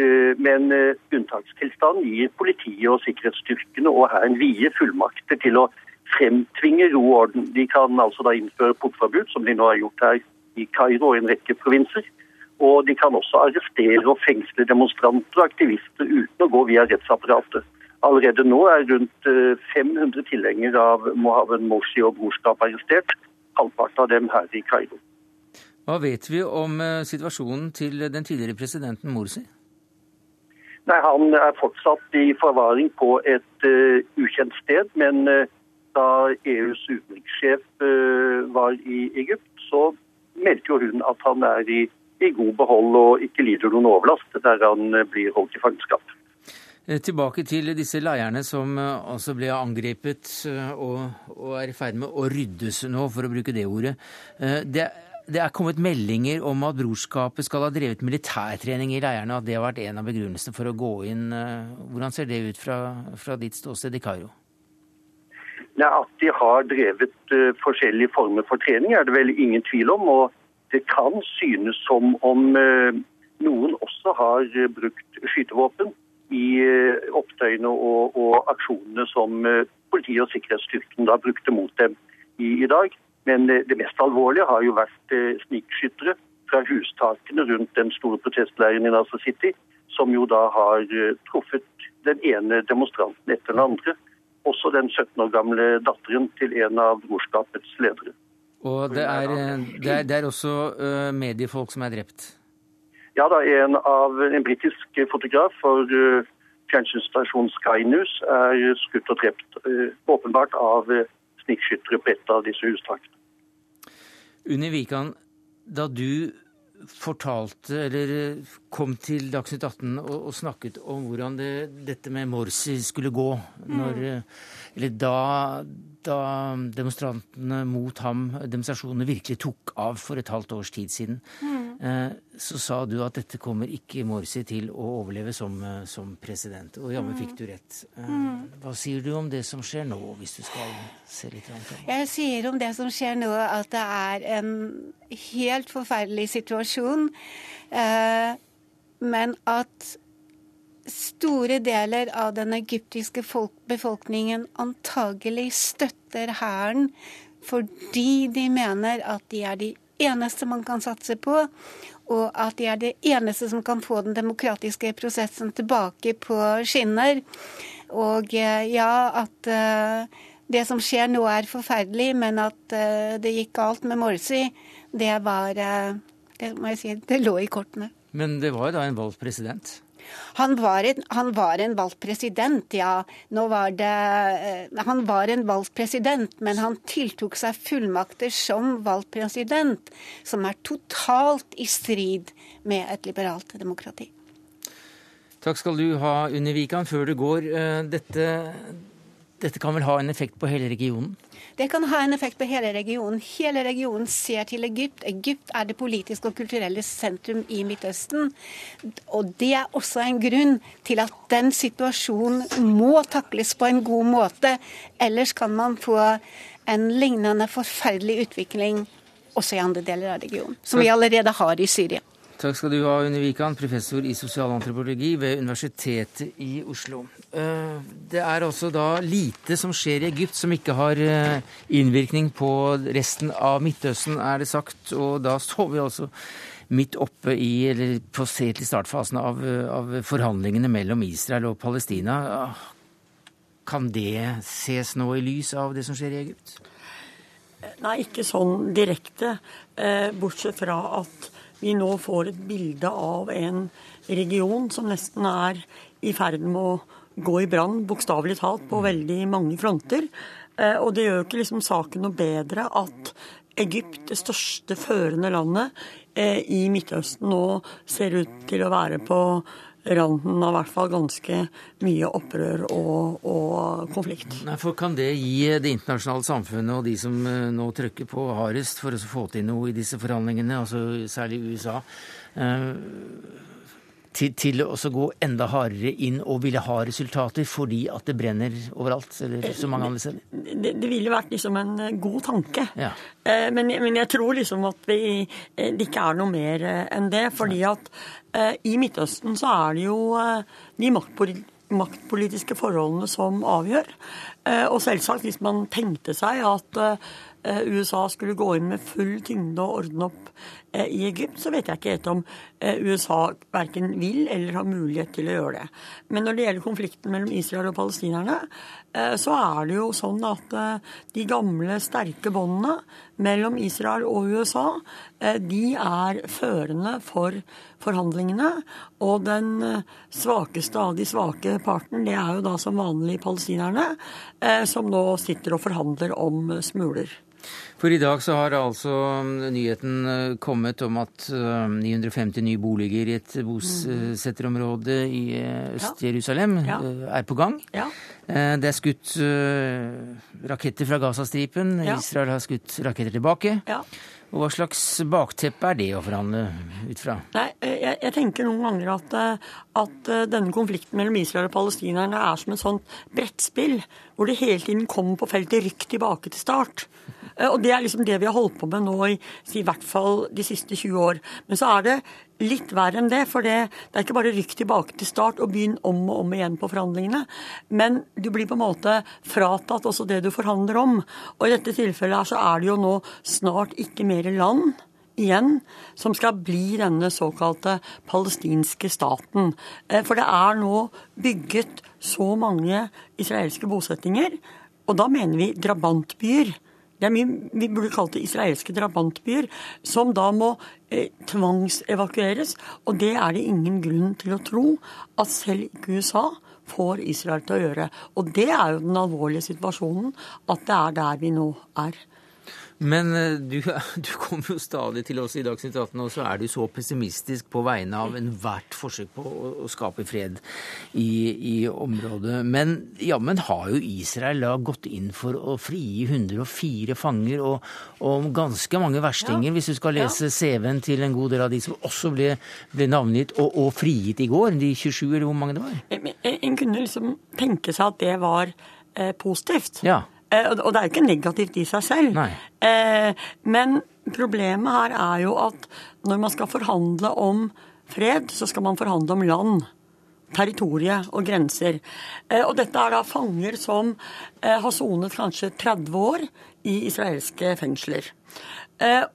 Eh, men eh, unntakstilstanden gir politiet og sikkerhetsstyrkene og hæren vide fullmakter til å fremtvinge ro og orden. De kan altså da innføre portforbud, som de nå har gjort her i Kairo og en rekke provinser. Og de kan også arrestere og fengsle demonstranter og aktivister uten å gå via rettsapparatet. Allerede nå er rundt 500 eh, tilhengere av Mohammed Morsi og brorskap arrestert. Halvparten av dem her i Kairo. Hva vet vi om situasjonen til den tidligere presidenten Morsi? Nei, Han er fortsatt i forvaring på et uh, ukjent sted. Men uh, da EUs utenrikssjef uh, var i Egypt, så meldte jo hun at han er i, i, god behold og ikke lider noen overlast der han blir holdt i fangenskap. Tilbake til disse leirene som altså ble angrepet og, og er i ferd med å ryddes nå, for å bruke det ordet. Det det er kommet meldinger om at brorskapet skal ha drevet militærtrening i leirene, at det har vært en av begrunnelsene for å gå inn. Eh, hvordan ser det ut fra, fra ditt ståsted i Kairo? At de har drevet uh, forskjellige former for trening, er det vel ingen tvil om. Og det kan synes som om uh, noen også har uh, brukt skytevåpen i opptøyene og, og, aksjonene som politiet og sikkerhetsstyrken da brukte mot dem i, i dag. Men det mest alvorlige har jo vært eh, snikskyttere fra hustakene rundt den store protestleiren i Nasa City, som jo da har eh, truffet den ene demonstranten etter den andre. Også den 17 år gamle datteren til en av brorskapets ledere. Og det er, eh, det er, det er også mediefolk som er drept? Ja, da en av en britisk fotograf for fjernsynsstasjonen Sky News er skutt og drept, åpenbart av snikskyttere på et av disse hustakene. Unni Wikan, da du fortalte, eller kom til Dagsnytt 18 og, og snakket om hvordan det, dette med Morsi skulle gå når mm. Eller da, da, demonstrantene mot ham, demonstrasjonene, virkelig tok av for et halvt års tid siden. Mm. Eh, så sa du at dette kommer ikke Morsi til å overleve som, eh, som president. Og jammen fikk du rett. Eh, mm. Hva sier du om det som skjer nå, hvis du skal se litt framover? Jeg sier om det som skjer nå, at det er en helt forferdelig situasjon. Men at store deler av den egyptiske befolkningen antagelig støtter hæren fordi de mener at de er de eneste man kan satse på, og at de er det eneste som kan få den demokratiske prosessen tilbake på skinner. Og eh, ja, at uh, det som skjer nå er forferdelig, men at uh, det gikk galt med Morsi, det var Det må jeg si, det lå i kortene. Men det var jo da en valgt president? Han var, en, han var en valgt president, ja. Var det eh, Han var en valgt president, men han tiltok seg fullmakter som valgt president, som er totalt i strid med et liberalt demokrati. Takk skal du ha, Unni Wikan. Før du går, eh, dette, dette kan vel ha en effekt på hele regionen? Det kan ha en effekt på hele regionen. Hele regionen ser til Egypt. Egypt er det politiske og kulturelle sentrum i Midtøsten. Og det er også en grunn til at den situasjonen må takles på en god måte. Ellers kan man få en lignende forferdelig utvikling også i andre deler av regionen, som vi allerede har i Syria. Takk skal du ha, Unni Wikan, professor i sosialantropologi ved Universitetet i Oslo. Eh, det er altså da lite som skjer i Egypt som ikke har eh, innvirkning på resten av Midtøsten, er det sagt. Og da står vi altså midt oppe i, eller på se til startfasen av, av forhandlingene mellom Israel og Palestina. Kan det ses nå i lys av det som skjer i Egypt? Nei, ikke sånn direkte. Eh, bortsett fra at vi nå får et bilde av en region som nesten er i ferd med å gå i brann, bokstavelig talt, på veldig mange fronter. Eh, og det gjør ikke liksom saken noe bedre at Egypt, det største førende landet eh, i Midtøsten, nå ser ut til å være på randen av hvert fall ganske mye opprør og, og, konflikt. Nei, for Kan det gi det internasjonale samfunnet og de som eh, nå trykker på hardest for å få til noe i disse forhandlingene, altså særlig USA, eh, til, til å gå enda hardere inn og ville ha resultater fordi at det brenner overalt? eller så mange andre steder? Det, det ville vært liksom en eh, god tanke. Ja. Eh, men, men, jeg tror liksom at vi, eh, det ikke er noe mer enn det. fordi at i Midtøsten så er det jo de maktpolitiske forholdene som avgjør. Og selvsagt, hvis man tenkte seg at USA skulle gå inn med full tyngde og ordne opp Eh, i Egypt, så vet jeg ikke helt om eh, USA verken vil eller har mulighet til å gjøre det. Men når det gjelder konflikten mellom Israel og palestinerne, eh, så er det jo sånn at de gamle, sterke båndene mellom Israel og USA, de er førende for forhandlingene. Og den svakeste av de svake parten, det er jo da som vanlig palestinerne, som nå sitter og forhandler om smuler. For i dag så har altså nyheten eh, kommet om at 950 eh, nye boliger i et bosetterområde i eh, Øst-Jerusalem ja. er på gang. Ja. Det er skutt raketter fra Gazastripen. Ja. Israel har skutt raketter tilbake. Og Hva slags bakteppe er det å forhandle ut fra? Nei, jeg, jeg tenker noen ganger at, at, denne konflikten mellom Israel og palestinerne er som et sånt brettspill, hvor det hele tiden kommer på feltet rykk tilbake til start. Eh, og det er liksom det vi har holdt på med nå i, i hvert fall de siste 20 år. Men så er det litt verre enn det. For det, det er ikke bare rykk tilbake til start og begynn om og om igjen på forhandlingene. Men du blir på en måte fratatt også det du forhandler om. Og i dette tilfellet her så er det jo nå snart ikke mer land igjen som skal bli denne såkalte palestinske staten. Eh, for det er nå bygget så mange israelske bosettinger, og da mener vi drabantbyer det er mye vi burde kalt det israelske drabantbyer, som da må eh, tvangsevakueres. Og det er det ingen grunn til å tro at selv ikke USA får Israel til å gjøre. Og det er jo den alvorlige situasjonen, at det er der vi nå er. Men eh, du, [laughs] du kommer jo stadig til oss i Dagsnytt 18, og så er du så pessimistisk på vegne av enhvert forsøk på å, å skape fred i, i, området. Men jammen har jo Israel da gått inn for å frigi 104 fanger og, og ganske mange verstinger, ja. hvis du skal lese ja. CV-en til en god del av de som også ble, ble navngitt og, og, frigitt i går, de 27 eller hvor mange det var? En, en kunne liksom tenke seg at det var eh, positivt. Ja. Eh, og det er jo ikke negativt i seg selv. Nei. Eh, men problemet her er jo at når man skal forhandle om fred, så skal man forhandle om land. Territorie og grenser. Eh, og dette er da fanger som har sonet kanskje 30 år i israelske fengsler.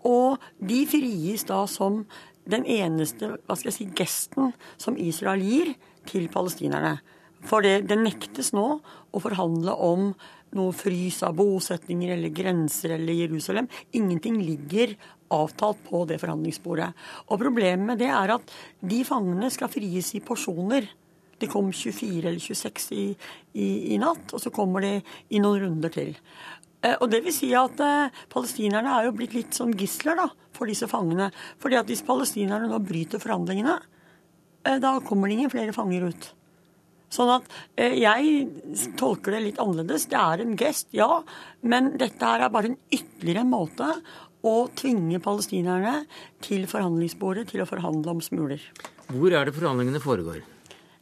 Og de frigis da som den eneste hva skal jeg si, gesten som Israel gir til palestinerne. For det, det nektes nå å forhandle om noe frys av bosetninger eller grenser eller Jerusalem. Ingenting ligger avtalt på det forhandlingsbordet. Og Problemet med det er at de fangene skal frigis i porsjoner. Det kom 24 eller 26 i, i, i natt, og så kommer de i noen runder til. Eh, og det vil si at eh, Palestinerne er jo blitt litt som gisler da, for disse fangene. Fordi at hvis palestinerne nå bryter forhandlingene, eh, da kommer det ingen flere fanger ut. Sånn at eh, jeg tolker det litt annerledes. Det er en gest, ja. Men dette her er bare en ytterligere måte å tvinge palestinerne til forhandlingsbordet til å forhandle om smuler. Hvor er det forhandlingene foregår?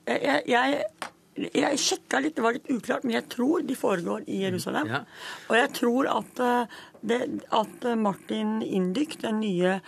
Eh, jeg, jeg, jeg sjekka litt, det var litt uklart, men jeg tror de foregår i Jerusalem. Ja. Og jeg tror at, eh, det, at Martin Indyk, den nye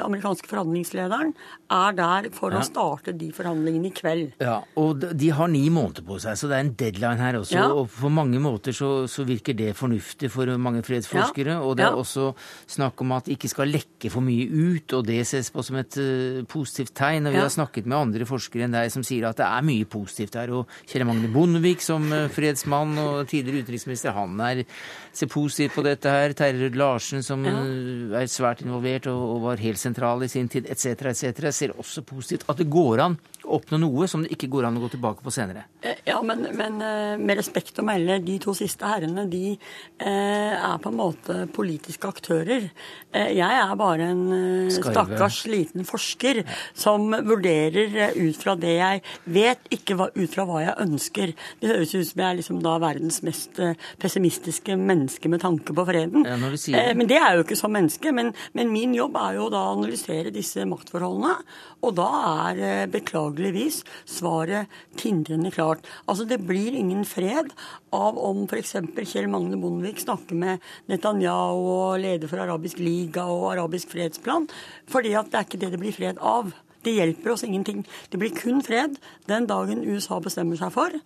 amerikanske forhandlingslederen er der for ja. å starte de forhandlingene i kveld. Ja, og De har ni måneder på seg, så det er en deadline her også. Ja. og På mange måter så, så, virker det fornuftig for mange fredsforskere. Ja. Og det er også snakk om at det ikke skal lekke for mye ut, og det ses på som et uh, positivt tegn. og Vi har snakket med andre forskere enn deg som sier at det er mye positivt her. og Kjell Magne Bondevik som uh, fredsmann og tidligere utenriksminister, han er, ser positivt på dette her. Terje Larsen som er svært involvert og, og var helt sentral i sin tid, etc., etc., ser også positivt at det går an å oppnå noe som det ikke går an å gå tilbake på senere. Eh, ja, men, men eh, med respekt å melde, de to siste herrene de eh, er på en måte politiske aktører. Jeg er bare en stakkars liten forsker som vurderer ut fra det jeg vet, ikke ut fra hva jeg ønsker. Det høres ut som jeg er liksom da verdens mest pessimistiske menneske med tanke på freden. Ja, det. men det er jo ikke som menneske. Men, men min jobb er jo da analysere disse maktforholdene. Og da er eh, beklageligvis svaret tindrende klart. Altså det blir ingen fred av om f.eks. Kjell Magne Bondevik snakker med Netanyahu og leder for Arabisk liga og Arabisk fredsplan, fordi at det er ikke det det blir fred av. Det hjelper oss ingenting. Det blir kun fred den dagen USA bestemmer seg for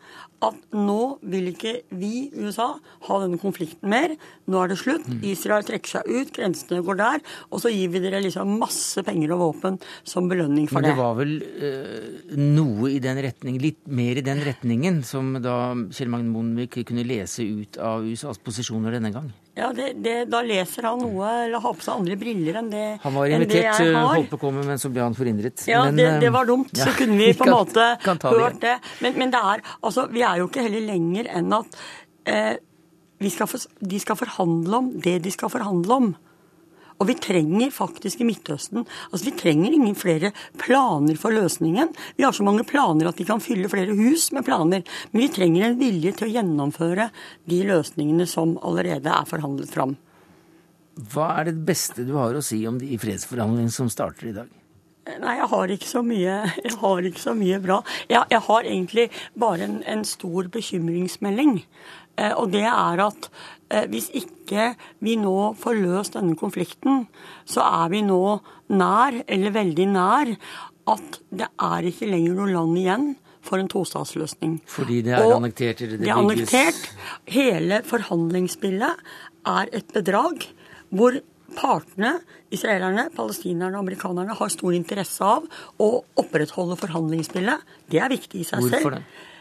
at nå vil ikke vi, USA, ha denne konflikten mer. Nå er det slutt. Mm. Israel trekker seg ut, grensene går der. Og så gir vi dere liksom masse penger og våpen som belønning for det. Men det var vel øh, noe i den retning, litt mer i den retningen, som da Kjell Magne Bondevik kunne lese ut av USAs posisjoner denne gang? Ja, det, det, Da leser han noe, eller har på seg andre briller enn det Han var invitert, eh, holdt på å komme, men så ble han forhindret. Ja, men, det, det, var dumt. Ja, så kunne vi på en måte hørt det. Men, men, det er, altså, vi er jo ikke heller lenger enn at eh, skal for, de skal forhandle om det de skal forhandle om. Og vi trenger faktisk i Midtøsten altså Vi trenger ingen flere planer for løsningen. Vi har så mange planer at vi kan fylle flere hus med planer. Men vi trenger en vilje til å gjennomføre de løsningene som allerede er forhandlet fram. Hva er det beste du har å si om de fredsforhandlingene som starter i dag? Nei, jeg har ikke så mye, jeg har ikke så mye bra. Jeg, jeg har egentlig bare en, en stor bekymringsmelding. Eh, og det er at Eh, hvis ikke vi nå får løst denne konflikten, så er vi nå nær, eller veldig nær, at det er ikke lenger noe land igjen for en tostatsløsning. Fordi det er og annektert? Eller det, det er annektert. Hele forhandlingsspillet er et bedrag hvor partene, israelerne, palestinerne og amerikanerne, har stor interesse av å opprettholde forhandlingsspillet. Det er viktig i seg Hvorfor selv. Det?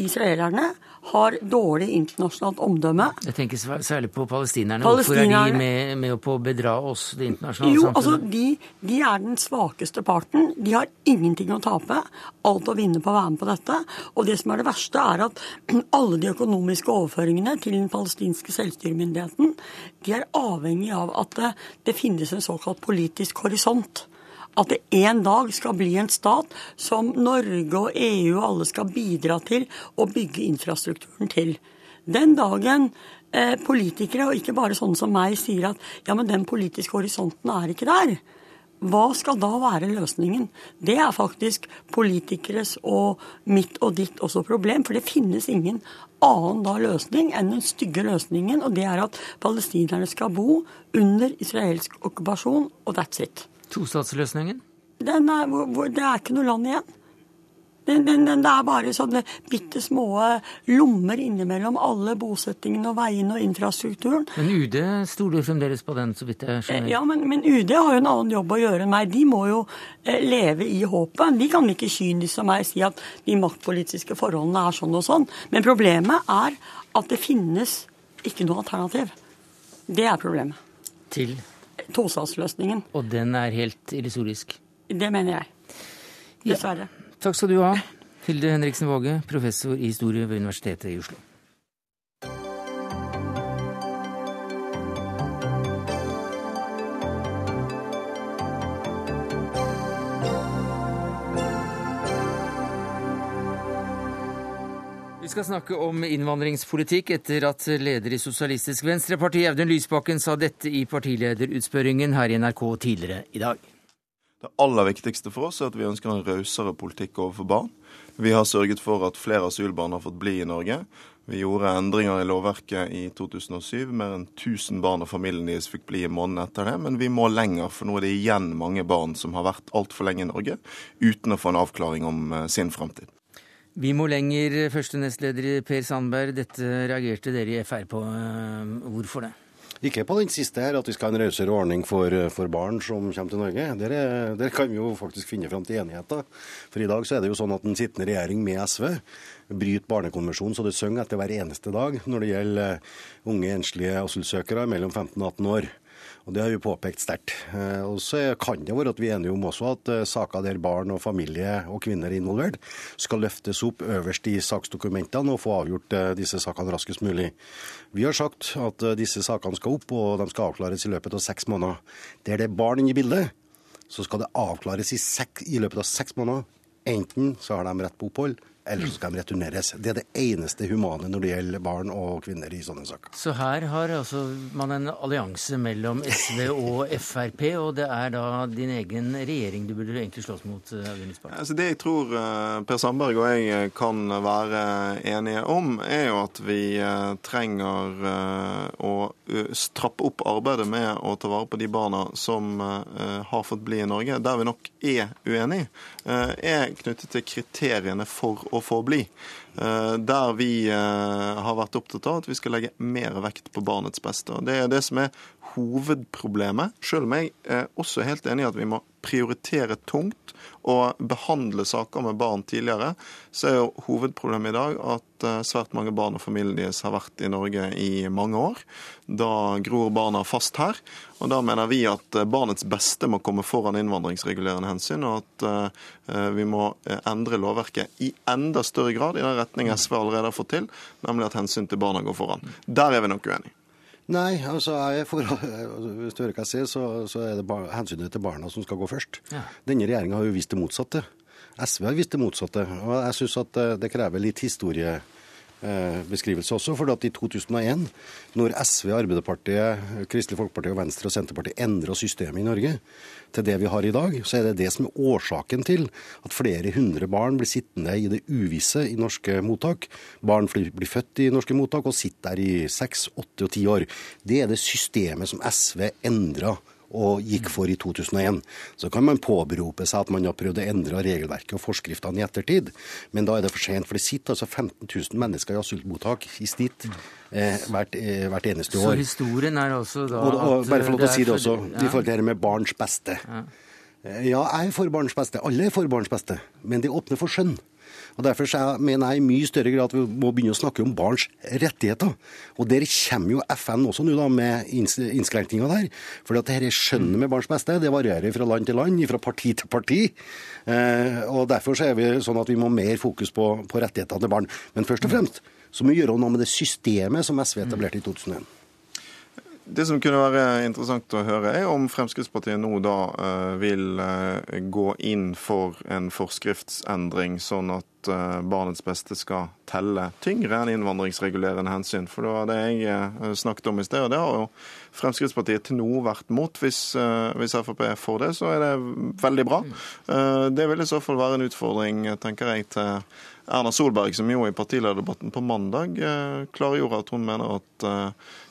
Israelerne har dårlig internasjonalt omdømme. Jeg tenker særlig på palestinerne. palestinerne. Hvorfor er de med, med på å bedra oss, det internasjonale jo, samfunnet? Altså, de, de, er den svakeste parten. De har ingenting å tape. Alt å vinne på å være med på dette. Og det som er det verste, er at [clears throat] alle de økonomiske overføringene til den palestinske selvstyremyndigheten, de er avhengig av at det, det finnes en såkalt politisk horisont at det en dag skal bli en stat som Norge og EU og alle skal bidra til å bygge infrastrukturen til. Den dagen eh, politikere, og ikke bare sånne som meg, sier at ja, men den politiske horisonten er ikke der. Hva skal da være løsningen? Det er faktisk politikeres og mitt og ditt også problem. For det finnes ingen annen da løsning enn den stygge løsningen, og det er at palestinerne skal bo under israelsk okkupasjon, og that's it. Tostatsløsningen? Er, det er ikke noe land igjen. Den, den, den, det er bare sånne bitte små lommer innimellom alle bosettingene og veiene og infrastrukturen. Men UD stoler fremdeles på den, så vidt jeg skjønner? Ja, men, men, UD har jo en annen jobb å gjøre enn meg. De må jo eh, leve i håpet. De kan ikke kynisk som meg si at de maktpolitiske forholdene er sånn og sånn. Men problemet er at det finnes ikke noe alternativ. Det er problemet. Til? Tostatsløsningen. Og den er helt illusorisk? Det mener jeg. Dessverre. Ja. Takk skal du ha, Hilde Henriksen Våge, professor i historie ved Universitetet i Oslo. Skal snakke om innvandringspolitikk etter at leder i Sosialistisk Venstreparti Audun Lysbakken sa dette i partilederutspørringen her i NRK tidligere i dag. Det aller viktigste for oss er at vi ønsker en rausere politikk overfor barn. Vi har sørget for at flere asylbarn har fått bli i Norge. Vi gjorde endringer i lovverket i 2007. Mer enn 1000 barn og familien deres fikk bli i måneden etter det. Men vi må lenger, for nå er det igjen mange barn som har vært altfor lenge i Norge uten å få en avklaring om eh, sin framtid. Vi må lenger, første nestleder Per Sandberg. Dette reagerte dere i FR på. Eh, hvorfor det? Ikke på den siste her, at vi skal ha en rausere ordning for, for, barn som kommer til Norge. Der, er, der, kan vi jo faktisk finne fram til enigheter. For i dag så er det jo sånn at den sittende regjering med SV bryter barnekonvensjonen så det synger etter hver eneste dag når det gjelder unge enslige asylsøkere mellom 15 og 18 år. Og Det har vi påpekt sterkt. Eh, og Så kan det være at vi er enige om også at eh, saker der barn og familie og kvinner er involvert, skal løftes opp øverst i saksdokumentene og få avgjort eh, disse sakene raskest mulig. Vi har sagt at disse sakene skal opp, og de skal avklares i løpet av seks måneder. Der det er barn inne i bildet, så skal det avklares i, i løpet av seks måneder. Enten så har de rett på opphold, eller så skal de returneres. Det er det eneste humane når det gjelder barn og kvinner i sånne saker. Så her har altså man en allianse mellom SV og Frp, og det er da din egen regjering du burde egentlig slåss mot? Eh, altså det jeg tror eh, Per Sandberg og jeg eh, kan være enige om, er jo at vi trenger å trappe opp arbeidet med å ta vare på de barna som har fått bli i Norge. Der vi nok er uenige, er knyttet til kriteriene for å få bli. Eh, der vi eh, har vært opptatt av at vi skal legge mer vekt på barnets beste. Og Det er det som er hovedproblemet, selv om jeg er også helt enig i at vi må prioritere tungt og behandle saker med barn tidligere, så er jo hovedproblemet i dag at eh, svært mange barn og familien deres har vært i Norge i mange år. Da gror barna fast her. Og da mener vi at barnets beste må komme foran innvandringsregulerende hensyn, og at vi må endre lovverket i enda større grad i den retning SV allerede har fått til, nemlig at hensyn til barna går foran. Der er vi nok uenige. Nei, altså jeg for, [laughs] hvis du hører hva jeg sier, så, så er det bar, hensynet til barna som skal gå først. Ja. Denne regjeringa har jo vist det motsatte. SV har vist det motsatte. Og jeg syns at det krever litt historie Eh, beskrivelse også. For at i 2001, når SV, Arbeiderpartiet, Kristelig Folkeparti, og Venstre og Senterpartiet endra systemet i Norge til det vi har i dag, så er det det som er årsaken til at flere hundre barn blir sittende i det uvisse i norske mottak. Barn blir født i norske mottak og sitter der i seks, åtte og ti år. Det er det systemet som SV endra og gikk for i 2001. Så kan man påberope seg at man har prøvd å endre regelverket og forskriftene i ettertid, men da er det for sent. For det sitter altså 15 000 mennesker i asylmottak i snitt eh, hvert, eh, hvert, eneste år. Så historien er altså da og, og, Bare for å si det også, i forhold til dette med barns beste. Ja. Eh, ja, jeg er for barns beste. Alle er for barns beste. Men det åpner for skjønn. Og Derfor mener jeg i mye større grad at vi må begynne å snakke om barns rettigheter. Og der kommer jo FN også nå da med innskrenkninger der. For dette skjønnet med barns beste det varierer fra land til land, fra parti til parti. Eh, og Derfor så er vi sånn at vi må mer fokus på, på rettighetene til barn. Men først og fremst så må vi gjøre noe med det systemet som SV etablerte i 2001. Det som kunne være interessant å høre, er om Fremskrittspartiet nå da eh, vil eh, gå inn for en forskriftsendring, sånn at eh, barnets beste skal telle tyngre enn innvandringsregulerende hensyn. For det var det jeg snakket om i sted, og det har jo Fremskrittspartiet til nå vært mot. Hvis, hvis Frp får det, så er det veldig bra. Det vil i så fall være en utfordring, tenker jeg, til Erna Solberg, som jo i partilederdebatten på mandag klargjorde at hun mener at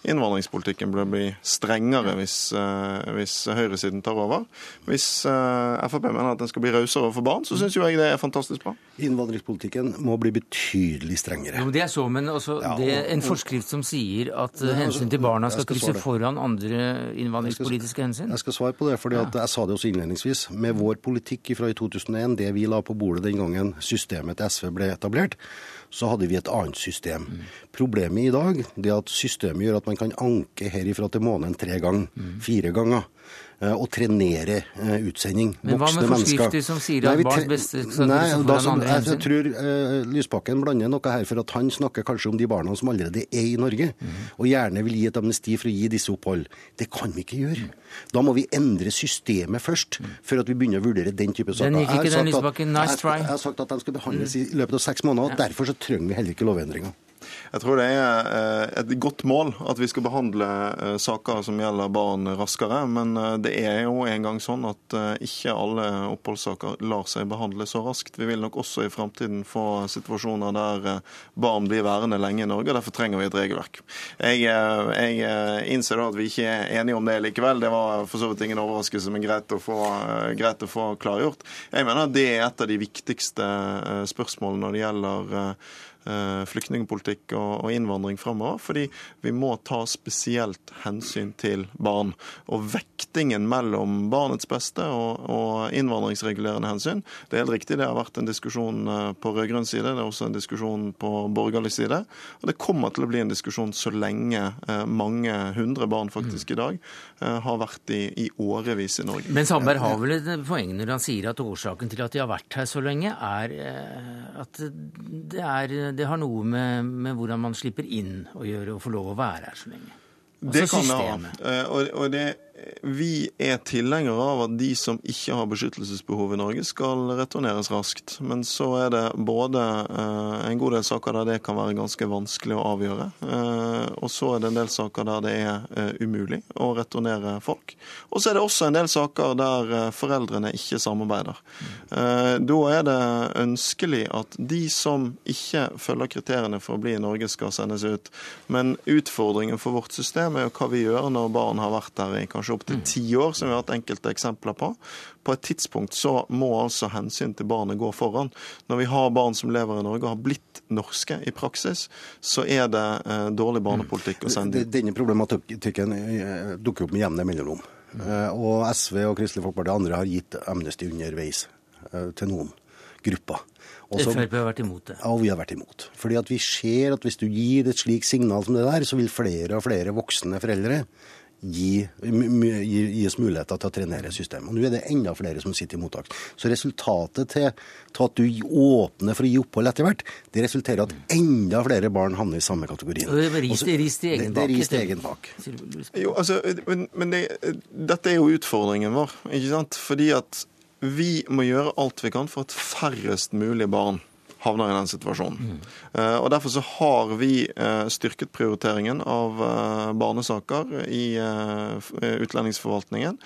innvandringspolitikken bør bli strengere hvis, eh, hvis høyresiden tar over. Hvis eh, Frp mener at den skal bli rausere overfor barn, så syns jo jeg det er fantastisk bra. Innvandringspolitikken må bli betydelig strengere. Jo, det er så, men også Ja, det, er en forskrift som sier at eh, altså, hensyn til barna skal skal krysse foran andre innvandringspolitiske hensyn? Jeg skal svare på det, for jeg sa det også innledningsvis. Med vår politikk fra i 2001, det vi la på bordet den gangen systemet til SV ble etablert, så hadde vi et annet system. Mm. Problemet i dag er at systemet gjør at man kan anke herifra til måneden tre ganger, Mm. fire ganger. Eh, Og trenere eh, utsending. Men hva med forskrifter som sier at nei, barns beste skal Nei, da som- jeg, jeg tror uh, Lysbakken blander noe her, for at han snakker kanskje om de barna som allerede er i Norge, Mm. og gjerne vil gi et amnesti for å gi disse opphold. Det kan vi ikke gjøre. Da må vi endre systemet først, før at vi begynner å vurdere den type saker. Den gikk ikke, den, Lysbakken. Nice jeg- try. Jeg har sagt at de skal behandles i løpet av seks måneder, og derfor så trenger vi heller ikke lovendringer. Jeg tror det er eh, et godt mål at vi skal behandle eh, saker som gjelder barn raskere, men eh, det er jo en gang sånn at ikke alle oppholdssaker lar seg behandle så raskt. Vi vil nok også i framtiden få situasjoner der barn blir værende lenge i Norge, og derfor trenger vi et regelverk. Jeg, jeg innser da at vi ikke er enige om det likevel. Det var for så vidt ingen overraskelse, men greit å få, greit å få klargjort. Jeg mener at det er et av de viktigste spørsmålene når det gjelder flyktningpolitikk og, innvandring framover. Fordi vi må ta spesielt hensyn til barn. Og vektingen mellom barnets beste og, og innvandringsregulerende hensyn, det er helt riktig, det har vært en diskusjon eh, på rød-grønn side, det er også en diskusjon på borgerlig side. Og det kommer til å bli en diskusjon så lenge eh, mange hundre barn faktisk i dag eh, har vært i, i årevis i Norge. Men Sandberg har vel et poeng når han sier at årsaken til at de har vært her så lenge, er eh, at det, er, det har noe med, med hvordan man slipper inn å gjøre og få lov å være her så lenge. Det kan kan det ha. Eh, Og, og det, vi er tilhengere av at de som ikke har beskyttelsesbehov i Norge, skal returneres raskt. Men så er det både eh, en god del saker der det kan være ganske vanskelig å avgjøre. eh, Og så er det en del saker der det er eh, umulig å returnere folk. Og så er det også en del saker der foreldrene ikke samarbeider. Da er det ønskelig at de som ikke følger kriteriene for å bli i Norge, skal sendes ut. Men utfordringen for vårt system er jo hva vi gjør når barn har vært der i kanskje opptil ti år, som vi har hatt enkelte eksempler på. På et tidspunkt så må altså hensyn til barnet gå foran. Når vi har barn som lever i Norge og har blitt norske i praksis, så er det eh, dårlig barnepolitikk å sende dem. Denne problematikken eh, dukker opp med jevne mellomrom. Eh, Og SV og Kristelig Folkeparti og andre har gitt amnesti underveis eh, til noen grupper. Også, Frp har vært imot det. Ja, og vi har vært imot. Fordi at vi ser at hvis du gir et slikt signal som det der, så vil flere og flere voksne foreldre gi, gi, gis muligheter til å trenere systemet. Og nå er det enda flere som sitter i mottak. Så resultatet til, til at du åpner for å gi opphold etter hvert, det resulterer i at enda flere barn havner i samme kategorien. Det er rist- rist i egen det- Det er bak, egen bak. Jo, altså, men, men det, dette er jo utfordringen vår, ikke sant? Fordi at vi må gjøre alt vi kan for at færrest mulig barn havner i den situasjonen. Eh, og Derfor så har vi eh, styrket prioriteringen av eh, barnesaker i utlendingsforvaltningen.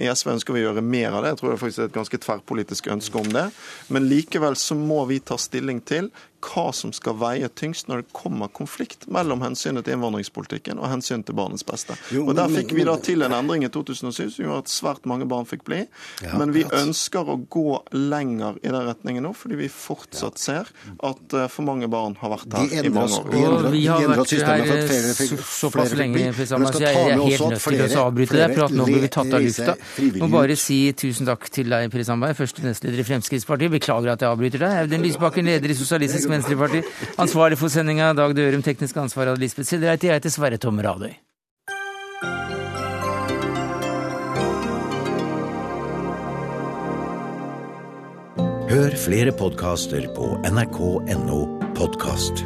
I SV ønsker vi å gjøre mer av det. Jeg tror det faktisk er et ganske tverrpolitisk ønske om det. Men likevel så må vi ta stilling til hva som skal veie tyngst når det kommer konflikt mellom hensynet til innvandringspolitikken og hensynet til barnets beste. Jo, og Der men- fikk vi da til en endring i 2007 som gjorde at svært mange barn fikk bli. Ja, Men vi ønsker å gå lenger i den retningen nå, fordi vi fortsatt ser at eh, for mange barn har vært her her i mange år. de endret- vi har vært her fikk- såpass flere fikk lenge, bli. Så jeg er helt nødt til å avbryte deg. For at nå blir vi tatt av lufta. Må bare si tusen takk til deg, Per Sandberg, første nestleder i Fremskrittspartiet. Beklager at jeg avbryter deg. Audun Lysbakken, leder i Sosialistisk Venstreparti. Ansvarlig for sendinga, Dag Dørum. Teknisk ansvar av Lisbeth Sildreit. Jeg heter Sverre Tom Radøy. Hør flere podkaster på nrk.no podkast.